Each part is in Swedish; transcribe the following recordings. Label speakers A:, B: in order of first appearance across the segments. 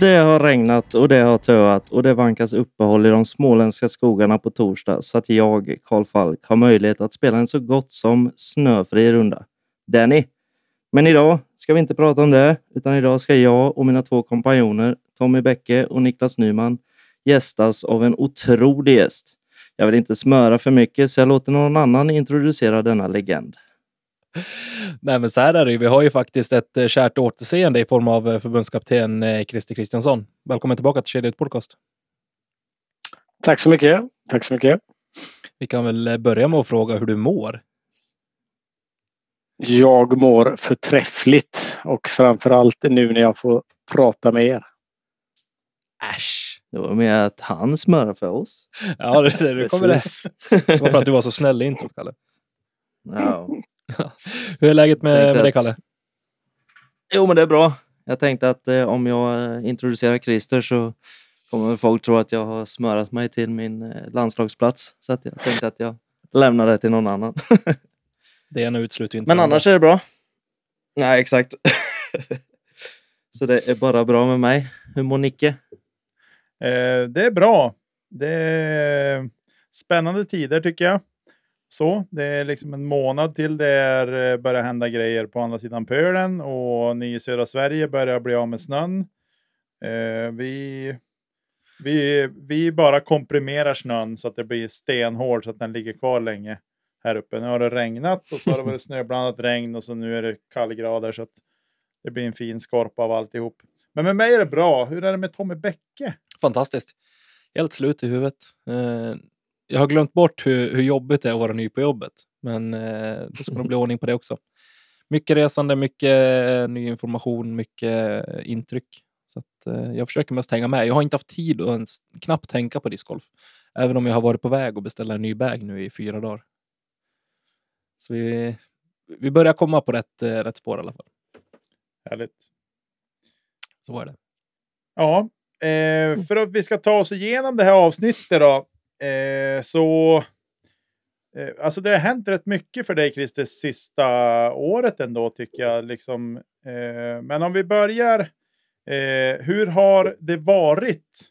A: Det har regnat och det har töat och det vankas uppehåll i de småländska skogarna på torsdag så att jag, Karl Falk, har möjlighet att spela en så gott som snöfri runda. Danny! Men idag ska vi inte prata om det, utan idag ska jag och mina två kompanjoner, Tommy Bäcke och Niklas Nyman, gästas av en otrolig gäst. Jag vill inte smöra för mycket så jag låter någon annan introducera denna legend.
B: Nej, men så här är det Vi har ju faktiskt ett eh, kärt återseende i form av eh, förbundskapten eh, Christer Kristiansson. Välkommen tillbaka till Kedja Podcast.
C: Tack så mycket. Tack så mycket.
B: Vi kan väl börja med att fråga hur du mår.
C: Jag mår förträffligt och framförallt nu när jag får prata med er.
B: Äsch!
A: Det var med att han smörar för oss.
B: Ja, det, det, det kommer det. Det var för att du var så snäll i introt, Kalle.
A: Ja.
B: Hur är läget med, med dig, Kalle?
A: Jo, men det är bra. Jag tänkte att eh, om jag eh, introducerar Christer så kommer folk tro att jag har smörat mig till min eh, landslagsplats. Så att jag tänkte att jag lämnar det till någon annan.
B: det ena utesluter inte.
A: Men annars är det bra. Nej, exakt. så det är bara bra med mig. Hur mår Nicke?
D: Eh, det är bra. Det är spännande tider tycker jag. Så det är liksom en månad till det eh, börjar hända grejer på andra sidan pölen och ni i södra Sverige börjar bli av med snön. Eh, vi, vi, vi bara komprimerar snön så att det blir stenhård så att den ligger kvar länge här uppe. Nu har det regnat och så har det varit snöblandat regn och så nu är det kallgrader så att det blir en fin skorpa av alltihop. Men med mig är det bra. Hur är det med Tommy Bäcke?
B: Fantastiskt. Helt slut i huvudet. Eh, jag har glömt bort hur, hur jobbigt det är att vara ny på jobbet, men eh, det ska nog bli ordning på det också. Mycket resande, mycket eh, ny information, mycket eh, intryck. Så att, eh, jag försöker mest hänga med. Jag har inte haft tid att ens knappt tänka på discgolf, även om jag har varit på väg att beställa en ny bag nu i fyra dagar. Så vi, vi börjar komma på rätt, eh, rätt spår i alla fall.
D: Härligt.
B: Så är det.
D: Ja, eh, för att vi ska ta oss igenom det här avsnittet då, Eh, så eh, alltså det har hänt rätt mycket för dig Christer sista året ändå tycker jag. Liksom, eh, men om vi börjar. Eh, hur har det varit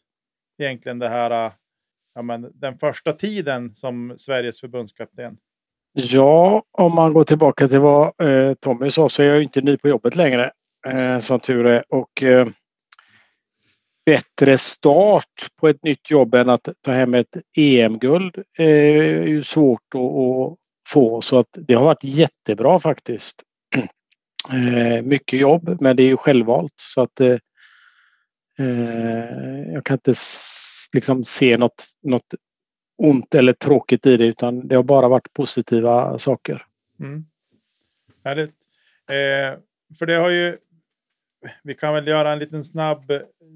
D: egentligen det här? Eh, ja, men den första tiden som Sveriges förbundskapten?
C: Ja, om man går tillbaka till vad eh, Tommy sa så är jag inte ny på jobbet längre. Eh, som tur är. Och eh, bättre start på ett nytt jobb än att ta hem ett EM-guld eh, är ju svårt att, få. Så att det har varit jättebra faktiskt. Eh, mycket jobb, men det är ju självvalt så att eh, eh, jag kan inte liksom se något, något ont eller tråkigt i det utan det har bara varit positiva saker.
D: Mm. Härligt. Eh, för det har ju vi kan väl göra en liten snabb,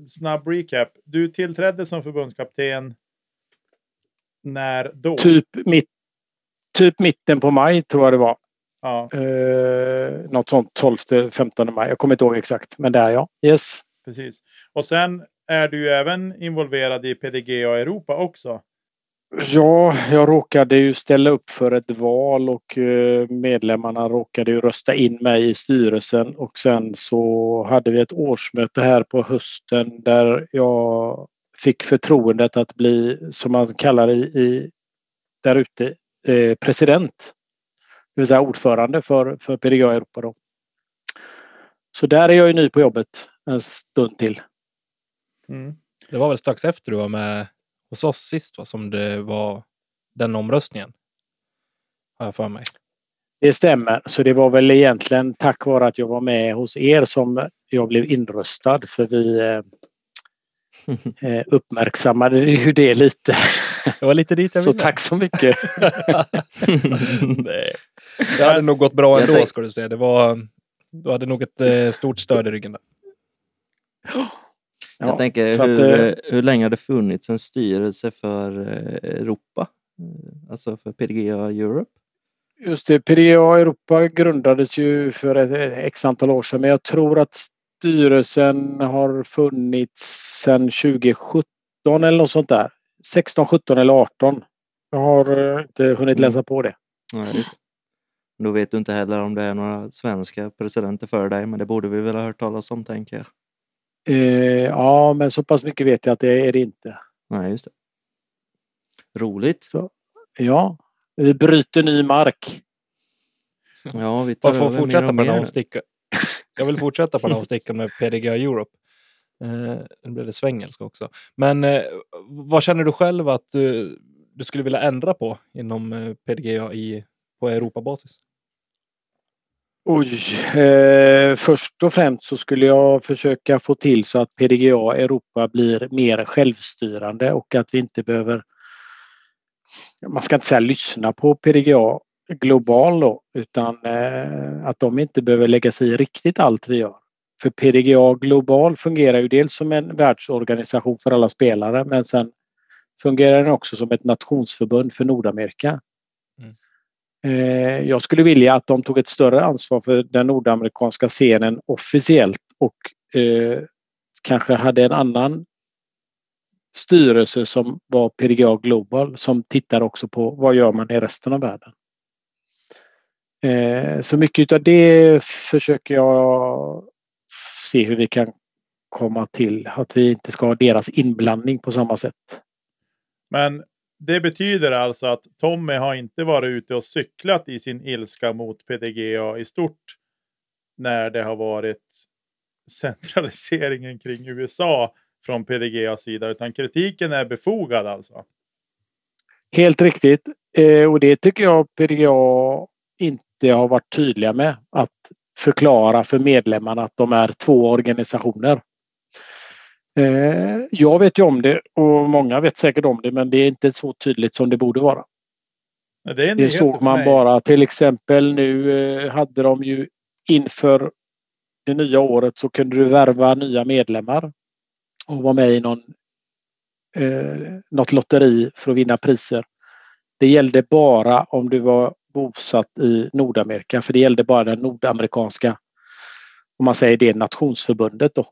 D: snabb recap. Du tillträdde som förbundskapten när då?
C: Typ, mitt, typ mitten på maj tror jag det var.
D: Ja.
C: Eh, något sånt 12-15 maj. Jag kommer inte ihåg exakt, men där ja. Yes.
D: Precis. Och sen är du ju även involverad i PDGA Europa också.
C: Ja, jag råkade ju ställa upp för ett val och eh, medlemmarna råkade ju rösta in mig i styrelsen och sen så hade vi ett årsmöte här på hösten där jag fick förtroendet att bli, som man kallar det i, där ute, eh, president. Det vill säga ordförande för, för PDGA Europa. Då. Så där är jag ju ny på jobbet en stund till.
B: Mm. Det var väl strax efter du var med hos oss sist va, som det var den omröstningen. Har jag för mig.
C: Det stämmer, så det var väl egentligen tack vare att jag var med hos er som jag blev inröstad för vi eh, eh uppmärksammade ju det lite.
B: Det var lite dit jag
C: ville. Så tack så mycket.
B: Nej. Det hade nog gått bra ändå ska du säga. Det var, du hade nog ett eh, stort stöd i ryggen där.
A: Jag ja, tänker, hur, att, eh, hur länge har det funnits en styrelse för eh, Europa? Eh, alltså för PDGA Europe?
C: Just det, PDGA Europa grundades ju för ett x antal år sedan, men jag tror att styrelsen har funnits sedan 2017 eller något sånt där. 16, 17 eller 18. Jag har inte hunnit läsa på det.
A: Ja. Då vet du inte heller om det är några svenska presidenter före dig, men det borde vi väl ha hört talas om, tänker jag.
C: Eh, ja, men så pass mycket vet jag att det är det inte.
A: Nej, just det. Roligt.
C: Så, ja, vi bryter ny mark.
A: Ja, vi tar
B: Jag får
A: över
B: fortsätta
A: mer
B: på
A: och mer.
B: Jag vill fortsätta på den avstickan med PDGA Europe. Eh, nu blir det svengelska också. Men eh, vad känner du själv att du, du skulle vilja ändra på inom eh, PDGA i, på Europabasis?
C: Oj, eh, först och främst så skulle jag försöka få till så att PDGA Europa blir mer självstyrande och att vi inte behöver man ska inte säga lyssna på PDGA global då, utan eh, att de inte behöver lägga sig i riktigt allt vi gör. För PDGA global fungerar ju dels som en världsorganisation för alla spelare men sen fungerar den också som ett nationsförbund för Nordamerika. Eh, jag skulle vilja att de tog ett större ansvar för den nordamerikanska scenen officiellt och eh, kanske hade en annan styrelse som var PDGA Global som tittar också på vad gör man i resten av världen. Eh, så mycket av det försöker jag se hur vi kan komma till. Att vi inte ska ha deras inblandning på samma sätt.
D: Men det betyder alltså att Tommy har inte varit ute och cyklat i sin ilska mot PDGA i stort när det har varit centraliseringen kring USA från PDGAs sida, utan kritiken är befogad alltså.
C: Helt riktigt. Eh, och det tycker jag PDGA inte har varit tydliga med. Att förklara för medlemmarna att de är två organisationer. Eh, jag vet ju om det och många vet säkert om det men det är inte så tydligt som det borde vara.
D: Det,
C: Det såg man bara till exempel nu eh, hade de ju inför det nya året så kunde du värva nya medlemmar och vara med i någon, eh, något lotteri för att vinna priser. Det gällde bara om du var bosatt i Nordamerika för det gällde bara den nordamerikanska, om man säger det, nationsförbundet då.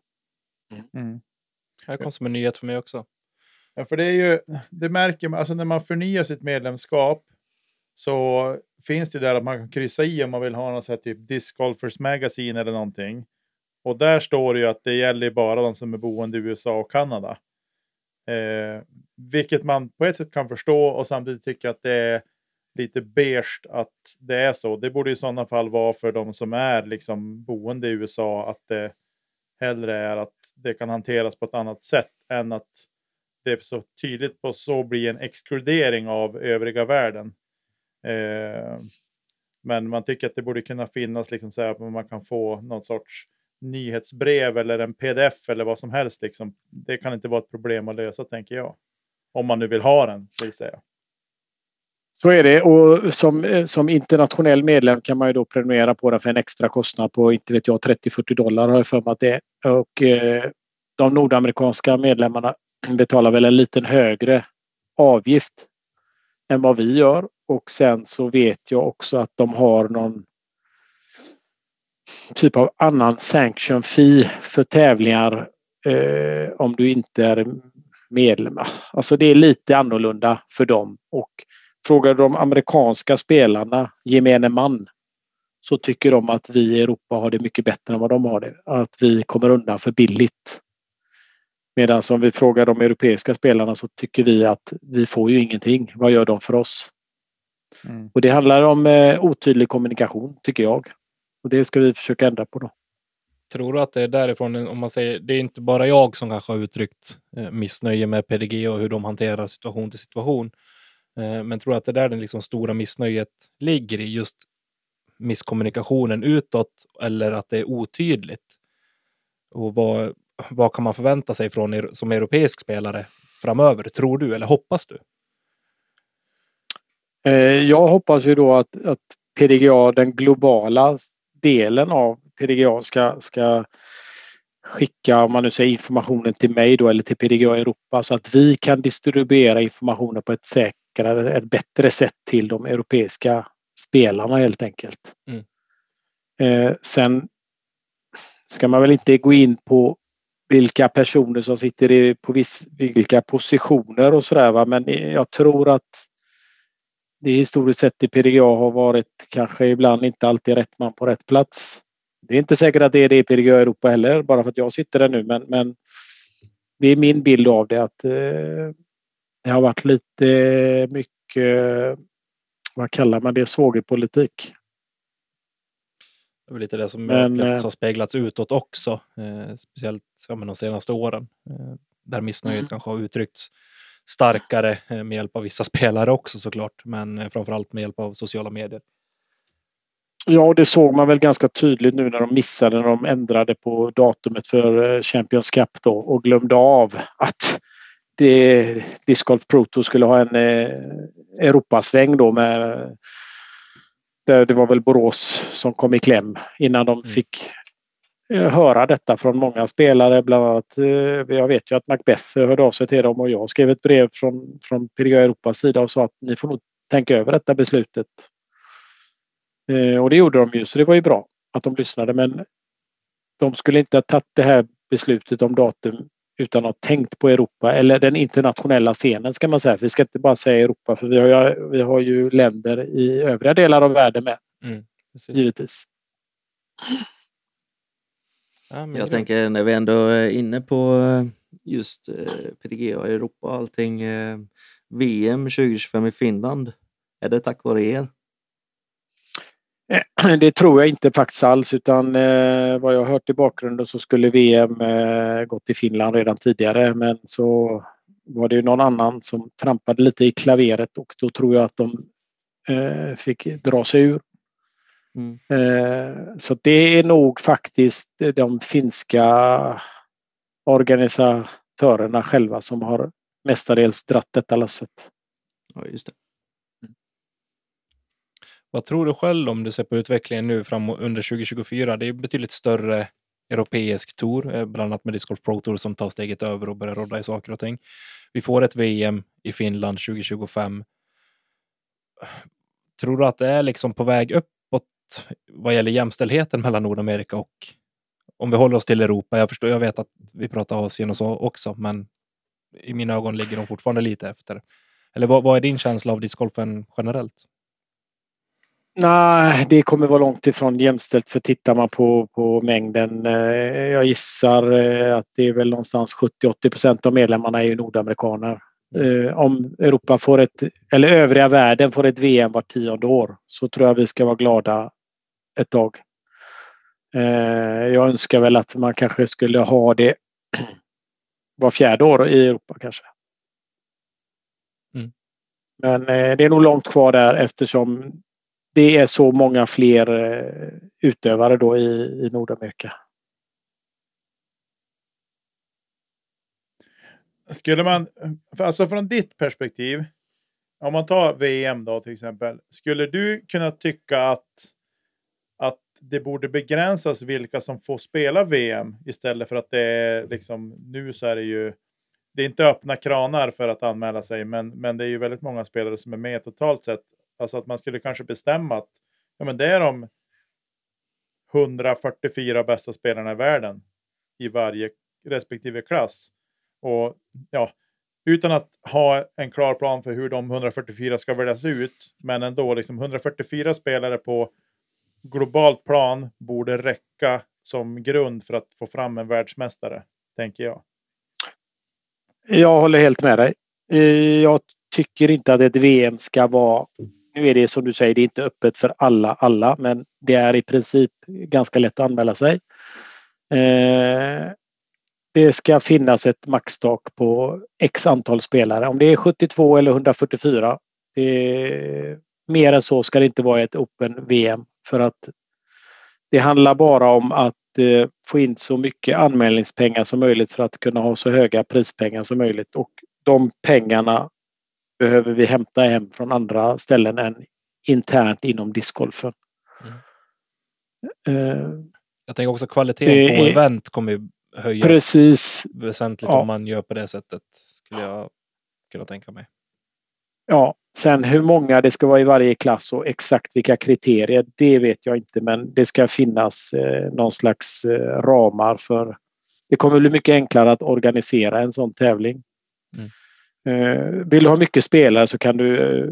D: Mm.
B: Det här kom som en nyhet för mig också.
D: Ja, för det är ju, det märker man, alltså när man förnyar sitt medlemskap så finns det där att man kan kryssa i om man vill ha något så här typ Disc Golfers Magazine eller någonting. Och där står det ju att det gäller bara de som är boende i USA och Kanada. Eh, vilket man på ett sätt kan förstå och samtidigt tycka att det är lite beige att det är så. Det borde i sådana fall vara för de som är liksom boende i USA att det hellre är att det kan hanteras på ett annat sätt än att det är så tydligt på så blir en exkludering av övriga världen. Eh, men man tycker att det borde kunna finnas liksom så här att man kan få någon sorts nyhetsbrev eller en pdf eller vad som helst. Liksom. Det kan inte vara ett problem att lösa tänker jag. Om man nu vill ha den, vill säga.
C: Så är det och som, eh, som internationell medlem kan man ju då prenumerera på den för en extra kostnad på inte vet jag 30-40 dollar har jag för mig att det är. Och eh, de nordamerikanska medlemmarna betalar väl en liten högre avgift än vad vi gör och sen så vet jag också att de har någon typ av annan sanction fee för tävlingar eh, om du inte är medlem. Alltså det är lite annorlunda för dem och Frågar de amerikanska spelarna, gemene man, så tycker de att vi i Europa har det mycket bättre än vad de har det. Att vi kommer undan för billigt. Medan om vi frågar de europeiska spelarna så tycker vi att vi får ju ingenting. Vad gör de för oss?
D: Mm.
C: Och det handlar om eh, otydlig kommunikation tycker jag. Och det ska vi försöka ändra på då.
B: Tror du att det är därifrån, om man säger, det är inte bara jag som kanske har uttryckt eh, missnöje med PDG och hur de hanterar situation till situation. Eh, men tror du att det är där det liksom stora missnöjet ligger i just misskommunikationen utåt eller att det är otydligt? Och vad, vad kan man förvänta sig från er som europeisk spelare framöver? Tror du eller hoppas du?
C: Eh, jag hoppas ju då att, att PDGA, den globala delen av PDGA ska, ska skicka, om man nu säger informationen till mig då eller till PDGA Europa så att vi kan distribuera informationen på ett säkert säkrare, ett bättre sätt till de europeiska spelarna helt enkelt.
B: Mm.
C: Eh, sen ska man väl inte gå in på vilka personer som sitter i, på viss, vilka positioner och sådär men jag tror att det historiskt sett i PDGA har varit kanske ibland inte alltid rätt man på rätt plats. Det är inte säkert att det är det i PDGA Europa heller, bara för att jag sitter där nu, men, men det är min bild av det att eh, det har varit lite mycket, vad kallar man det, svågerpolitik.
B: Det är lite det som
C: Men, eh,
B: har speglats utåt också, eh, speciellt ja, de senaste åren. Eh, där missnöjet
C: Mm.
B: kanske har uttryckts starkare eh, med hjälp av vissa spelare också såklart, men eh, framförallt med hjälp av sociala medier.
C: Ja, och det såg man väl ganska tydligt nu när de missade när de ändrade på datumet för eh, Champions Cup då och glömde av att det, Disc Golf Pro Tour skulle ha en eh, Europasväng då med där det var väl Borås som kom i kläm innan de
B: Mm.
C: fick eh, höra detta från många spelare. Bland annat, eh, jag vet ju att Macbeth hörde av sig till dem och jag skrev ett brev från, från PDGA Europas sida och sa att ni får nog tänka över detta beslutet. Eh, och det gjorde de ju, så det var ju bra att de lyssnade. Men de skulle inte ha tagit det här beslutet om datum utan att ha tänkt på Europa eller den internationella scenen ska man säga. Vi ska inte bara säga Europa för vi har ju, vi har ju länder i övriga delar av världen med
B: Precis.
C: givetvis.
A: Jag tänker när vi ändå är inne på eh, just eh, PDGA Europa och allting. eh, VM 2025 i Finland. Är det tack vare er?
C: Det tror jag inte faktiskt alls utan eh, vad jag har hört i bakgrunden så skulle VM eh, gått till Finland redan tidigare men så var det ju någon annan som trampade lite i klaveret och då tror jag att de eh, fick dra sig ur.
A: Mm.
C: Så det är nog faktiskt de finska organisatörerna själva som har mestadels dratt detta lasset.
A: Ja, just det.
B: Vad tror du själv om du ser på utvecklingen nu fram under 2024? Det är betydligt större europeisk tour, eh, bland annat med Disc Golf Pro Tour som tar steget över och börjar rodda i saker och ting. Vi får ett VM i Finland 2025. Tror du att det är liksom på väg uppåt vad gäller jämställdheten mellan Nordamerika och om vi håller oss till Europa? Jag förstår, jag vet att vi pratar Asien och så också, men i mina ögon ligger de fortfarande lite efter. Eller vad, vad är din känsla av discgolfen generellt?
C: Nej, det kommer vara långt ifrån jämställt för tittar man på, på mängden. Eh, jag gissar eh, att det är väl någonstans 70-80 procent av medlemmarna är ju nordamerikaner. Eh, Om Europa får ett, eller övriga världen får ett VM var tionde år så tror jag vi ska vara glada ett tag. Jag önskar väl att man kanske skulle ha det var fjärde år i Europa kanske.
B: Mm.
C: Men det är nog långt kvar där eftersom det är så många fler eh, utövare då i, i Nordamerika.
D: Skulle man, alltså från ditt perspektiv, om man tar VM då till exempel, skulle du kunna tycka att, att det borde begränsas vilka som får spela VM istället för att det är liksom, nu så är det ju, det är inte öppna kranar för att anmäla sig, men, men det är ju väldigt många spelare som är med totalt sett. Alltså att man skulle kanske bestämma att ja, men det är de 144 bästa spelarna i världen i varje respektive klass. Och ja, utan att ha en klar plan för hur de 144 ska väljas ut, men ändå liksom 144 spelare på globalt plan borde räcka som grund för att få fram en världsmästare, tänker jag.
C: Jag håller helt med dig. Eh, jag tycker inte att ett VM ska vara... Nu är det som du säger, det är inte öppet för alla, alla, men det är i princip ganska lätt att anmäla sig. Eh, Det ska finnas ett maxtak på x antal spelare. Om det är 72 eller 144. eh, Mer än så ska det inte vara i ett Open VM för att det handlar bara om att eh, få in så mycket anmälningspengar som möjligt för att kunna ha så höga prispengar som möjligt. Och de pengarna behöver vi hämta hem från andra ställen än internt inom discgolfen. Eh,
B: Jag tänker också kvaliteten på
C: är-
B: event kommer ju höjas
C: precis.
B: väsentligt
C: Ja.
B: om man gör på det sättet. Skulle jag kunna tänka mig.
C: Ja, sen hur många det ska vara i varje klass och exakt vilka kriterier, det vet jag inte. Men det ska finnas eh, någon slags eh, ramar för... Det kommer bli mycket enklare att organisera en sån tävling. Eh, vill du ha mycket spelare så kan du eh,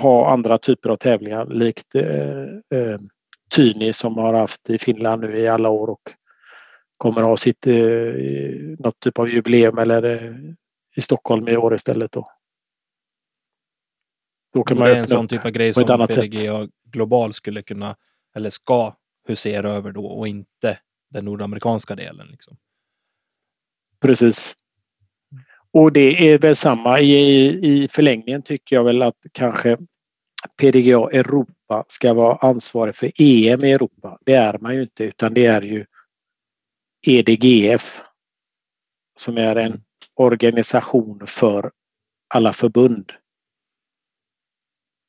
C: ha andra typer av tävlingar likt eh, eh, Tyni som har haft i Finland nu i alla år och kommer ha sitt eh, något typ av jubileum eller eh, i Stockholm i år istället. Då.
B: Då kan man det är en sån typ av grej som PDGA Global skulle kunna eller ska husera över då och inte den nordamerikanska delen. Liksom.
C: Precis. Och det är väl samma i, i förlängningen tycker jag väl att kanske PDGA Europa ska vara ansvarig för EM i Europa. Det är man ju inte utan det är ju EDGF som är en organisation för alla förbund.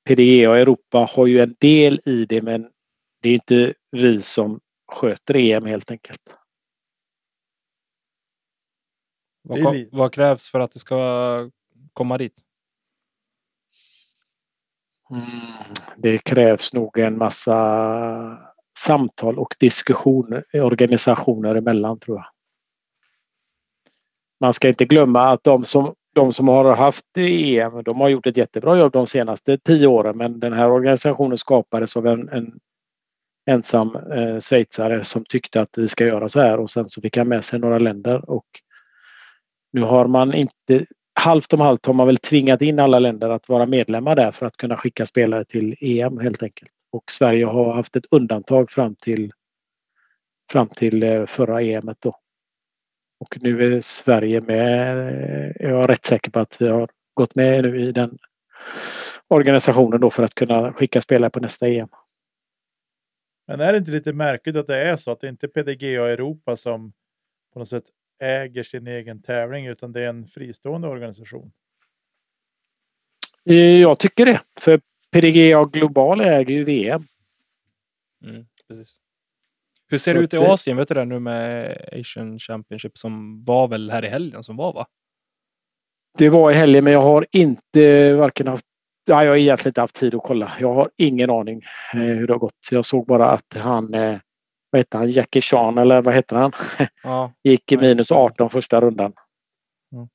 C: PDGA Europa har ju en del i det men det är inte vi som sköter EM helt enkelt.
B: Vad, vad, krävs för att det ska komma dit?
C: Mm, det krävs nog en massa samtal och diskussioner organisationer emellan tror jag. Man ska inte glömma att de som, de som har haft EM, de har gjort ett jättebra jobb de senaste tio åren men den här organisationen skapades av en, en ensam eh, schweizare som tyckte att vi ska göra så här och sen så fick han med sig några länder och nu har man inte halvt om halvt har man väl tvingat in alla länder att vara medlemmar där för att kunna skicka spelare till EM helt enkelt. Och Sverige har haft ett undantag fram till fram till eh, förra EMet då. Och nu är Sverige med. Eh, jag är rätt säker på att vi har gått med nu i den organisationen då för att kunna skicka spelare på nästa EM.
D: Men är det inte lite märkligt att det är så att det inte är PDGA Europa som på något sätt äger sin egen tävling utan det är en fristående organisation?
C: Eh, jag tycker det. För PDGA Global äger ju VM.
B: Mm, precis. Hur ser det ut i Asien? Vet du det nu med Asian Championship som var väl här i helgen som var va?
C: Det var i helgen men jag har inte varken haft Ja, jag har egentligen inte haft tid att kolla. Jag har ingen aning eh, hur det har gått. Jag såg bara att han, eh, vad heter han, Jackie Chan eller vad heter han? Ja, Gick i minus 18 första rundan.
B: Mm.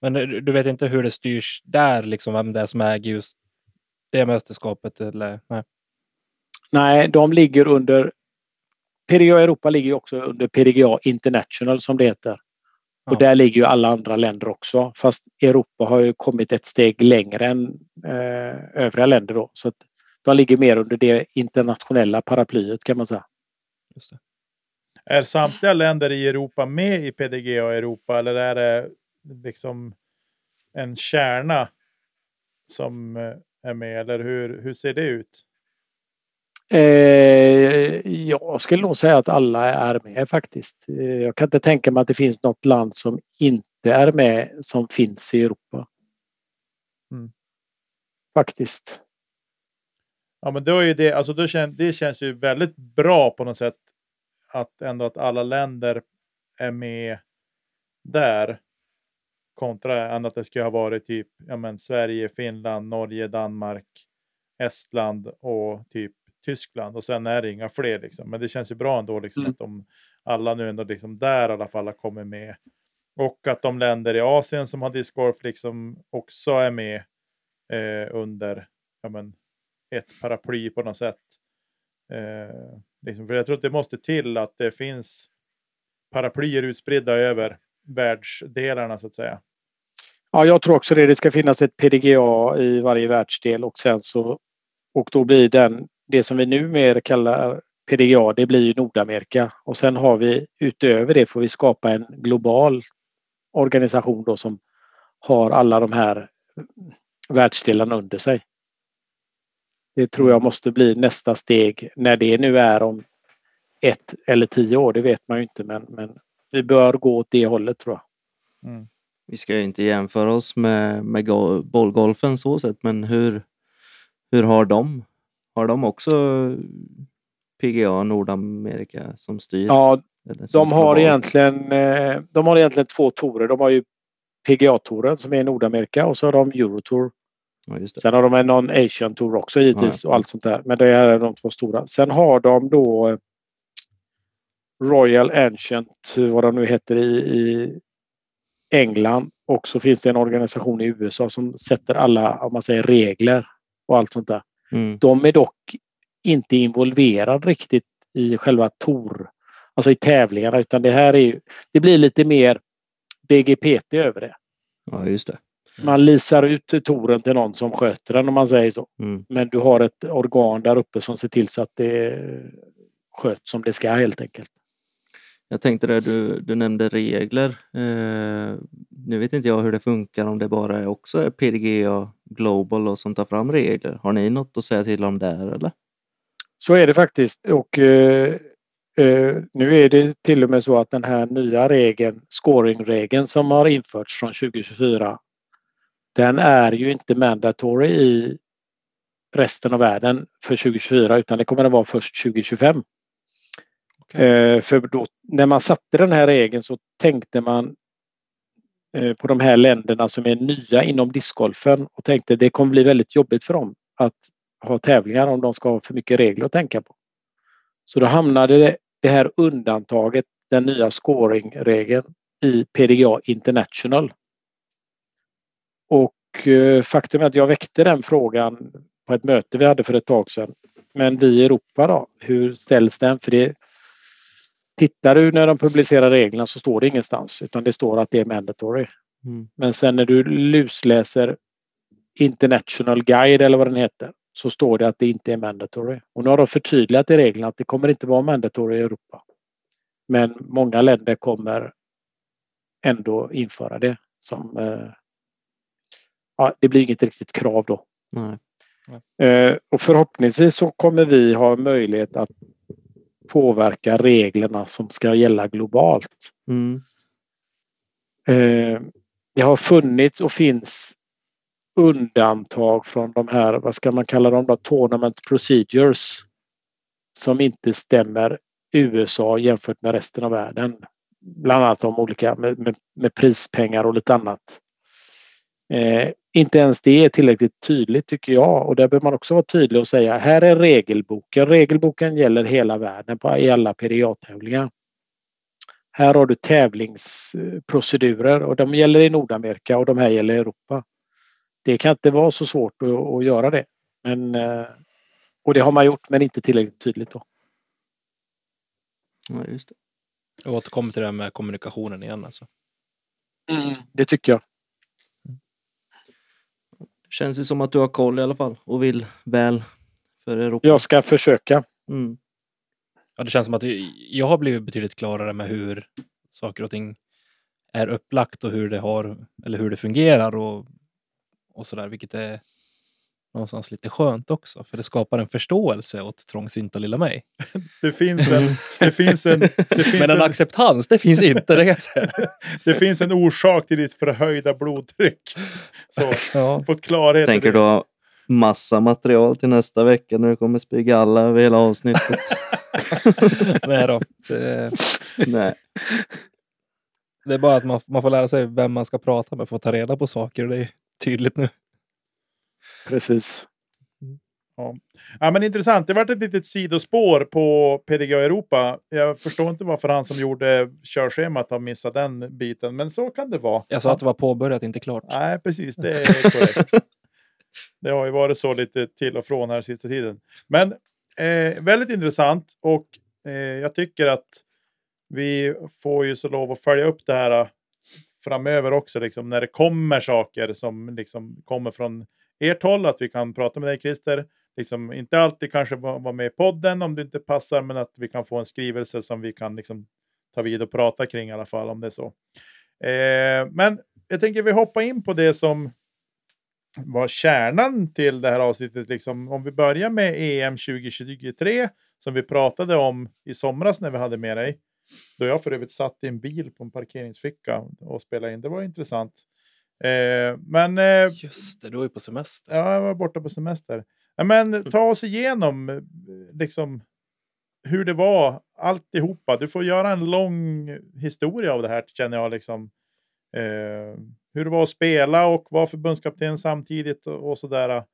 B: Men du vet inte hur det styrs där, liksom vem det är som äger just det mästerskapet? Eller? Nej.
C: Nej, de ligger under PDGA Europa ligger också under PDGA International som det heter. Och där ligger ju alla andra länder också. Fast Europa har ju kommit ett steg längre än eh, övriga länder då. Så att de ligger mer under det internationella paraplyet kan man säga.
D: Är samtliga länder i Europa med i PDGA Europa eller är det liksom en kärna som eh, är med? Eller hur, hur ser det ut?
C: Eh, jag skulle nog säga att alla är med faktiskt. Eh, jag kan inte tänka mig att det finns något land som inte är med som finns i Europa. Mm. Faktiskt.
D: Ja, men då är det, alltså då kän, det känns ju väldigt bra på något sätt att ändå att alla länder är med där. Kontra än att det skulle ha varit typ ja, men Sverige, Finland, Norge, Danmark, Estland och typ Tyskland och sen är det inga fler. Liksom. Men det känns ju bra ändå liksom, mm. att de alla nu ändå liksom där i alla fall har kommit med. Och att de länder i Asien som har discgolf liksom också är med eh, under ja, men, ett paraply på något sätt. Eh, liksom, för jag tror att det måste till att det finns paraplyer utspridda över världsdelarna så att säga.
C: Ja, jag tror också det. Det ska finnas ett PDGA i varje världsdel och sen så och då blir den det som vi numera kallar PDGA, det blir ju Nordamerika. Och sen har vi utöver det får vi skapa en global organisation då som har alla de här världsdelarna under sig. Det tror jag måste bli nästa steg. När det nu är om ett eller tio år, det vet man ju inte, men, men vi bör gå åt det hållet tror jag.
A: Mm. Vi ska ju inte jämföra oss med, med bollgolfen så sett, men hur, hur har de har de också PGA Nordamerika som styr?
C: Ja, de har, egentligen, eh, de har egentligen två torer. De har ju PGA-touren som är i Nordamerika och så har de Eurotour. Ja, Sen har de en non-Asian Tour också givetvis ja, och allt sånt där. Men det är de två stora. Sen har de då eh, Royal Ancient, vad de nu heter i, i England. Och så finns det en organisation i USA som sätter alla om man säger, regler och allt sånt där. Mm. De är dock inte involverad riktigt i själva Tor, alltså i tävlingarna, utan det här är ju, det blir lite mer BGPT över det.
A: Ja, just det.
C: Man lisar ut toren till någon som sköter den om man säger så.
A: Mm.
C: Men du har ett organ där uppe som ser till så att det sköts som det ska helt enkelt.
A: Jag tänkte det, du, du nämnde regler. Eh, nu vet inte jag hur det funkar, om det bara är också är PDGA Global och som tar fram regler. Har ni något att säga till om där eller?
C: Så är det faktiskt och eh, eh, nu är det till och med så att den här nya regeln, scoringregeln som har införts från 2024, den är ju inte mandatory i resten av världen för 2024 utan det kommer den vara först 2025.
B: Okej.
C: Eh, för då, när man satte den här regeln så tänkte man eh, på de här länderna som är nya inom discgolfen och tänkte det kommer bli väldigt jobbigt för dem att ha tävlingar om de ska ha för mycket regler att tänka på. Så då hamnade det, det här undantaget, den nya scoringregeln i PDGA International. Och eh, faktum är att jag väckte den frågan på ett möte vi hade för ett tag sedan. Men vi i Europa då, hur ställs den? För det, tittar du när de publicerar reglerna så står det ingenstans utan det står att det är mandatory.
A: Mm.
C: Men sen när du lusläser International Guide eller vad den heter så står det att det inte är mandatory. Och nu har de förtydligat i reglerna att det kommer inte vara mandatory i Europa. Men många länder kommer ändå införa det som... Eh, ja, det blir inget riktigt krav då.
A: Nej.
C: Eh, och förhoppningsvis så kommer vi ha möjlighet att påverka reglerna som ska gälla globalt.
A: Mm.
C: Eh, det har funnits och finns undantag från de här, vad ska man kalla dem då, tournament procedures som inte stämmer USA jämfört med resten av världen. Bland annat om olika med, med, med prispengar och lite annat. Eh, inte ens det är tillräckligt tydligt tycker jag och där behöver man också vara tydlig och säga här är regelboken. Regelboken gäller hela världen på, i alla PDA-tävlingar. Här har du tävlingsprocedurer och de gäller i Nordamerika och de här gäller i Europa. Det kan inte vara så svårt att, att göra det. Men, eh, och det har man gjort men inte tillräckligt tydligt. Då.
A: Ja, just det.
B: Jag återkommer till det här med kommunikationen igen. Alltså.
C: Det tycker jag.
A: Känns ju som att du har koll i alla fall och vill väl för Europa.
C: Jag ska försöka.
A: Mm.
B: Ja, det känns som att jag har blivit betydligt klarare med hur saker och ting är upplagt och hur det har eller hur det fungerar och, och så där, vilket är någonstans lite skönt också, för det skapar en förståelse åt trångsynta lilla mig.
D: Det finns en, det finns en, det finns
B: Men en
D: en,
B: acceptans, det finns inte, det kan jag säga.
D: det finns en orsak till ditt förhöjda blodtryck. Så,
B: Ja.
D: fått klarhet.
A: Tänker du ha massa material till nästa vecka när du kommer spy alla över hela avsnittet?
B: Nej då. Det,
A: Nej.
B: det är bara att man, man får lära sig vem man ska prata med för att ta reda på saker och det är tydligt nu.
C: Precis.
D: Ja, men intressant. Det vart ett litet sidospår på PDGA Europa. Jag förstår inte varför han som gjorde körschemat har missat den biten, men så kan det vara.
B: Jag sa att det var påbörjat, inte klart.
D: Nej, precis. Det är korrekt. det har ju varit så lite till och från här sista tiden. Men eh, väldigt intressant och eh, jag tycker att vi får ju så lov att följa upp det här eh, framöver också, liksom, när det kommer saker som liksom kommer från ert håll, att vi kan prata med dig Christer. Liksom, inte alltid kanske vara med i podden om det inte passar, men att vi kan få en skrivelse som vi kan liksom, ta vid och prata kring i alla fall om det är så. Eh, men jag tänker vi hoppar in på det som var kärnan till det här avsnittet. Liksom, om vi börjar med EM 2023 som vi pratade om i somras när vi hade med dig. Då jag för övrigt satt i en bil på en parkeringsficka och spelade in. Det var intressant. Eh, men eh,
B: Just det, du var ju på semester.
D: Ja, jag var borta på semester. Ja, men ta oss igenom eh, liksom, hur det var alltihopa. Du får göra en lång historia av det här känner jag. Liksom. Eh, hur det var att spela och vara förbundskapten samtidigt och, och sådär.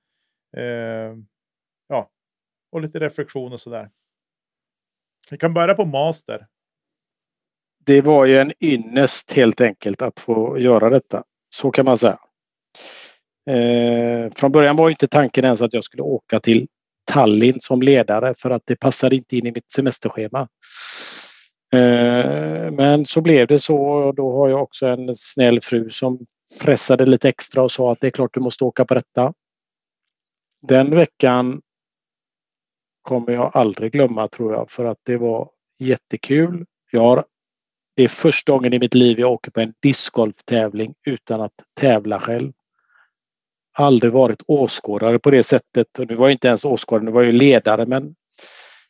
D: Eh, ja, och lite reflektion och sådär. Vi kan börja på master.
C: Det var ju en ynnest helt enkelt att få göra detta. Så kan man säga. Eh, från början var inte tanken ens att jag skulle åka till Tallinn som ledare för att det passade inte in i mitt semesterschema. Eh, men så blev det så och då har jag också en snäll fru som pressade lite extra och sa att det är klart du måste åka på detta. Den veckan kommer jag aldrig glömma tror jag för att det var jättekul. Jag har, det är första gången i mitt liv jag åker på en discgolftävling utan att tävla själv. Aldrig varit åskådare på det sättet. Och nu var jag inte ens åskådare, nu var jag ledare men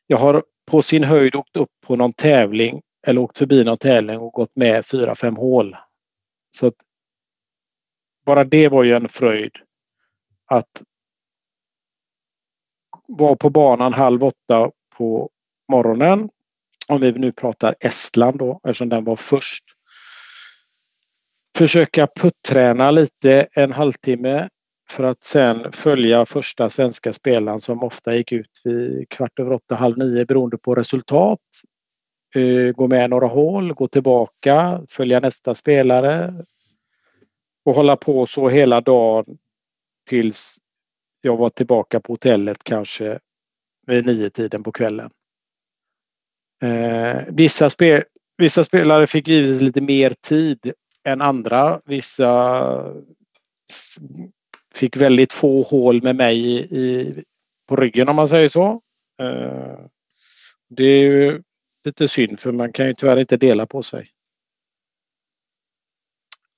C: jag har på sin höjd åkt upp på någon tävling eller åkt förbi någon tävling och gått med fyra, fem hål. Så att bara det var ju en fröjd att vara på banan halv åtta på morgonen. Om vi nu pratar Estland då eftersom den var först. Försöka putträna lite en halvtimme för att sen följa första svenska spelaren som ofta gick ut vid kvart över åtta, halv nio beroende på resultat. Eh, gå med några hål, gå tillbaka, följa nästa spelare och hålla på så hela dagen tills jag var tillbaka på hotellet kanske vid nio tiden på kvällen. Eh, vissa, spel, vissa spelare fick givetvis lite mer tid än andra. Vissa fick väldigt få hål med mig i, i på ryggen om man säger så. Eh, det är ju lite synd för man kan ju tyvärr inte dela på sig.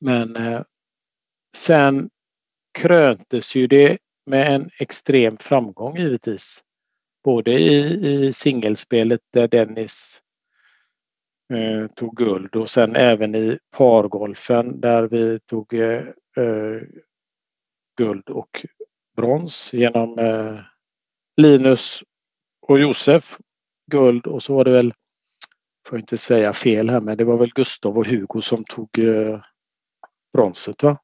C: Men eh, sen kröntes ju det med en extrem framgång givetvis. Både i, i singelspelet där Dennis eh, tog guld och sen även i pargolfen där vi tog eh, eh guld och brons genom eh, Linus och Josef guld och så var det väl, får jag inte säga fel här, men det var väl Gustav och Hugo som tog eh, bronset. Va?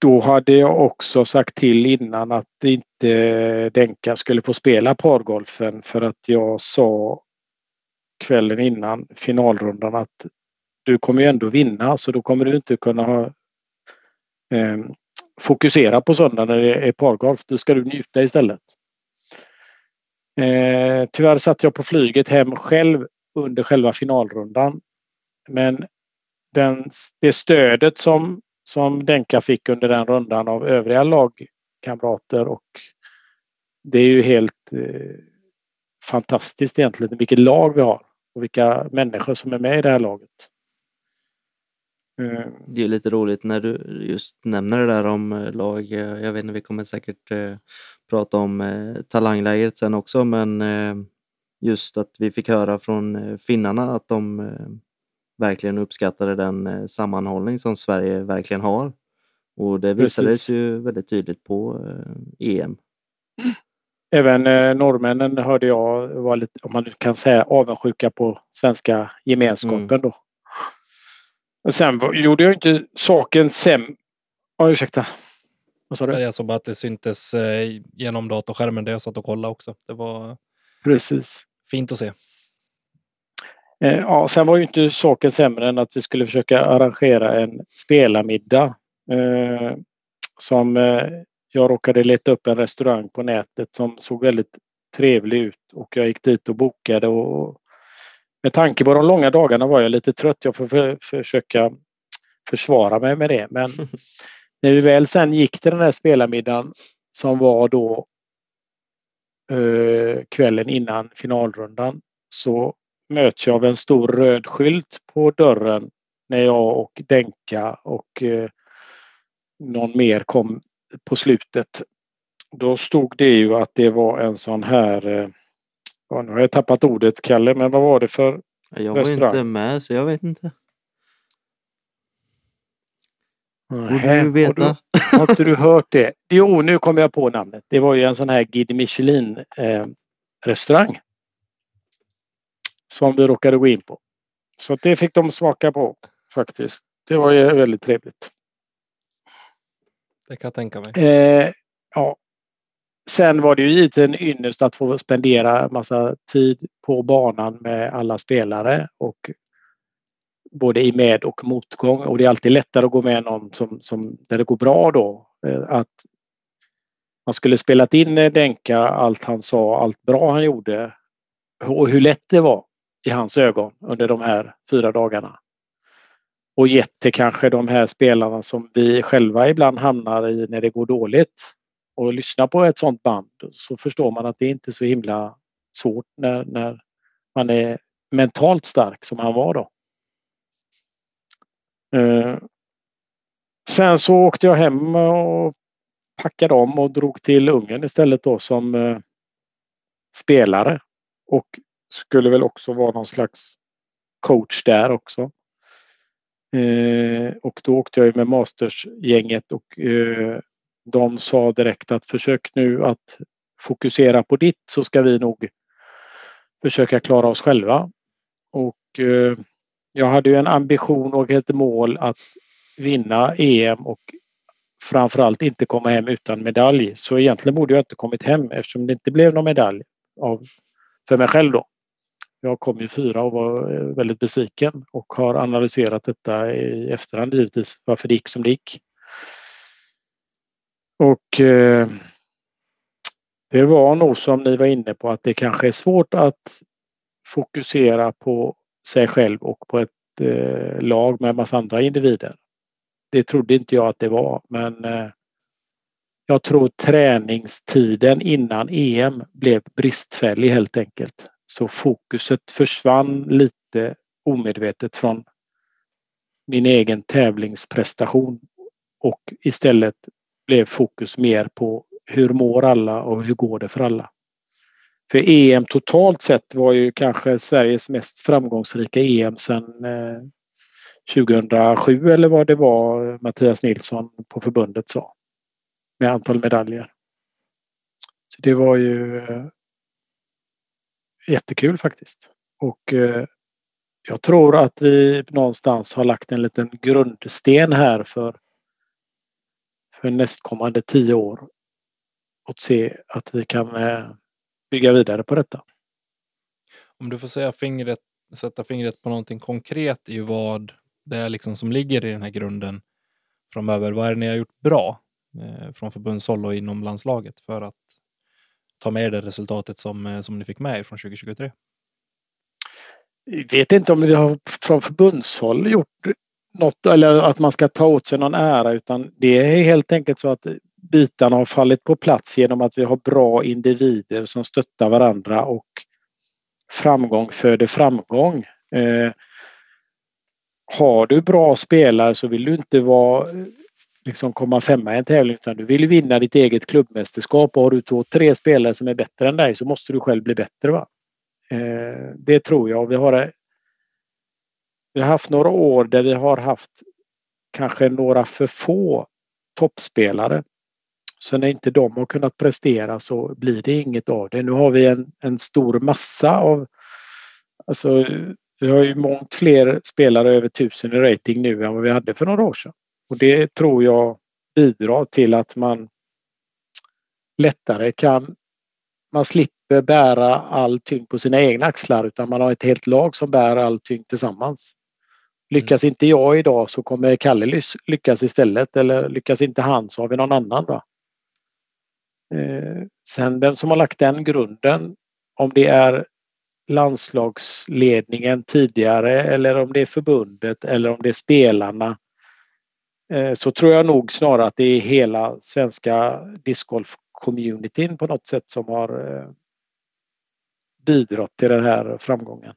C: Då hade jag också sagt till innan att inte Denka skulle få spela pargolfen för att jag sa kvällen innan finalrundan att du kommer ju ändå vinna så då kommer du inte kunna ha eh, fokusera på söndag när det är pargolf. Då ska du njuta istället. Eh, tyvärr satt jag på flyget hem själv under själva finalrundan. Men den, det stödet som, som Denka fick under den rundan av övriga lagkamrater och det är ju helt eh, fantastiskt egentligen vilket lag vi har och vilka människor som är med i det här laget.
A: Mm. Det är lite roligt när du just nämner det där om eh, lag. Eh, jag vet inte, vi kommer säkert eh, prata om eh, talanglägret sen också, men just att vi fick höra från finnarna att de verkligen uppskattade den sammanhållning som Sverige verkligen har. Och det visades Precis. ju väldigt tydligt på EM.
C: Även norrmännen hörde jag var lite, om man kan säga, avundsjuka på svenska gemenskapen mm. då. Sen gjorde jag inte saken sämre. Oh, ursäkta.
B: Vad sa du? Jag såg bara att det syntes eh, genom datorskärmen där jag satt och kollade också. Det var
C: Precis.
B: fint att se.
C: Eh, ja, sen var ju inte saken sämre än att vi skulle försöka arrangera en spelarmiddag. Eh, som eh, jag råkade leta upp en restaurang på nätet som såg väldigt trevlig ut och jag gick dit och bokade och med tanke på de långa dagarna var jag lite trött. Jag får för, försöka försvara mig med det. Men när vi väl sen gick till den här spelarmiddagen som var då eh, kvällen innan finalrundan så möts jag av en stor röd skylt på dörren när jag och Denka och eh, någon mer kom på slutet. Då stod det ju att det var en sån här eh, Ja, nu har jag tappat ordet Kalle, men vad var det för
A: Jag var restaurang? inte med så jag vet inte.
C: Borde du veta? Har, du, har inte du hört det? Jo, nu kommer jag på namnet. Det var ju en sån här Guide Michelin eh, restaurang. Som vi råkade gå in på. Så det fick de smaka på faktiskt. Det var ju väldigt trevligt.
B: Det kan jag tänka mig.
C: Eh, ja, Sen var det ju givetvis en ynnest att få spendera massa tid på banan med alla spelare och både i med och motgång. Och det är alltid lättare att gå med någon som, som, där det går bra då. Eh, att man skulle spelat in Denka allt han sa, allt bra han gjorde och hur lätt det var i hans ögon under de här fyra dagarna. Och gett till kanske de här spelarna som vi själva ibland hamnar i när det går dåligt. Och lyssna på ett sånt band så förstår man att det inte är så himla svårt när, när man är mentalt stark som han var då. Eh, sen så åkte jag hem och packade om och drog till Ungern istället då som eh, spelare. Och skulle väl också vara någon slags coach där också. Eh, och då åkte jag ju med Mastersgänget och eh, de sa direkt att försök nu att fokusera på ditt så ska vi nog försöka klara oss själva. Och eh, jag hade ju en ambition och ett mål att vinna EM och framförallt inte komma hem utan medalj. Så egentligen borde jag inte kommit hem eftersom det inte blev någon medalj av, för mig själv då. Jag kom ju fyra och var eh, väldigt besviken och har analyserat detta i efterhand givetvis varför det gick som det gick. Och eh, det var nog som ni var inne på att det kanske är svårt att fokusera på sig själv och på ett eh, lag med en massa andra individer. Det trodde inte jag att det var men eh, jag tror träningstiden innan EM blev bristfällig helt enkelt. Så fokuset försvann lite omedvetet från min egen tävlingsprestation och istället blev fokus mer på hur mår alla och hur går det för alla. För EM totalt sett var ju kanske Sveriges mest framgångsrika EM sedan eh, 2007 eller vad det var Mattias Nilsson på förbundet sa. Med antal medaljer. Så det var ju eh, jättekul faktiskt. Och eh, jag tror att vi någonstans har lagt en liten grundsten här för, för nästkommande tio år. Och se att vi kan eh, bygga vidare på detta.
B: Om du får säga fingret, sätta fingret på någonting konkret i vad det är liksom som ligger i den här grunden framöver. Vad är det ni har gjort bra eh, från förbundshåll och inom landslaget för att ta med det resultatet som, eh, som ni fick med er från 2023?
C: Jag vet inte om vi har från förbundshåll gjort något eller att man ska ta åt sig någon ära utan det är helt enkelt så att bitarna har fallit på plats genom att vi har bra individer som stöttar varandra och framgång föder framgång. Eh, har du bra spelare så vill du inte vara liksom komma femma i en tävling utan du vill vinna ditt eget klubbmästerskap och har du två, tre spelare som är bättre än dig så måste du själv bli bättre. Va? Eh, det tror jag. Vi har, eh, vi har haft några år där vi har haft kanske några för få toppspelare. Så när inte de har kunnat prestera så blir det inget av det. Nu har vi en, en stor massa av Alltså, vi har ju mångt fler spelare över tusen i rating nu än vad vi hade för några år sedan. Och det tror jag bidrar till att man lättare kan... Man slipper bära all tyngd på sina egna axlar utan man har ett helt lag som bär all tyngd tillsammans. Lyckas inte jag idag så kommer Kalle lyckas istället eller lyckas inte han så har vi någon annan. Då. Eh, sen vem som har lagt den grunden, om det är landslagsledningen tidigare eller om det är förbundet eller om det är spelarna Eh, så tror jag nog snarare att det är hela svenska discgolf-communityn på något sätt som har eh, bidragit till den här framgången.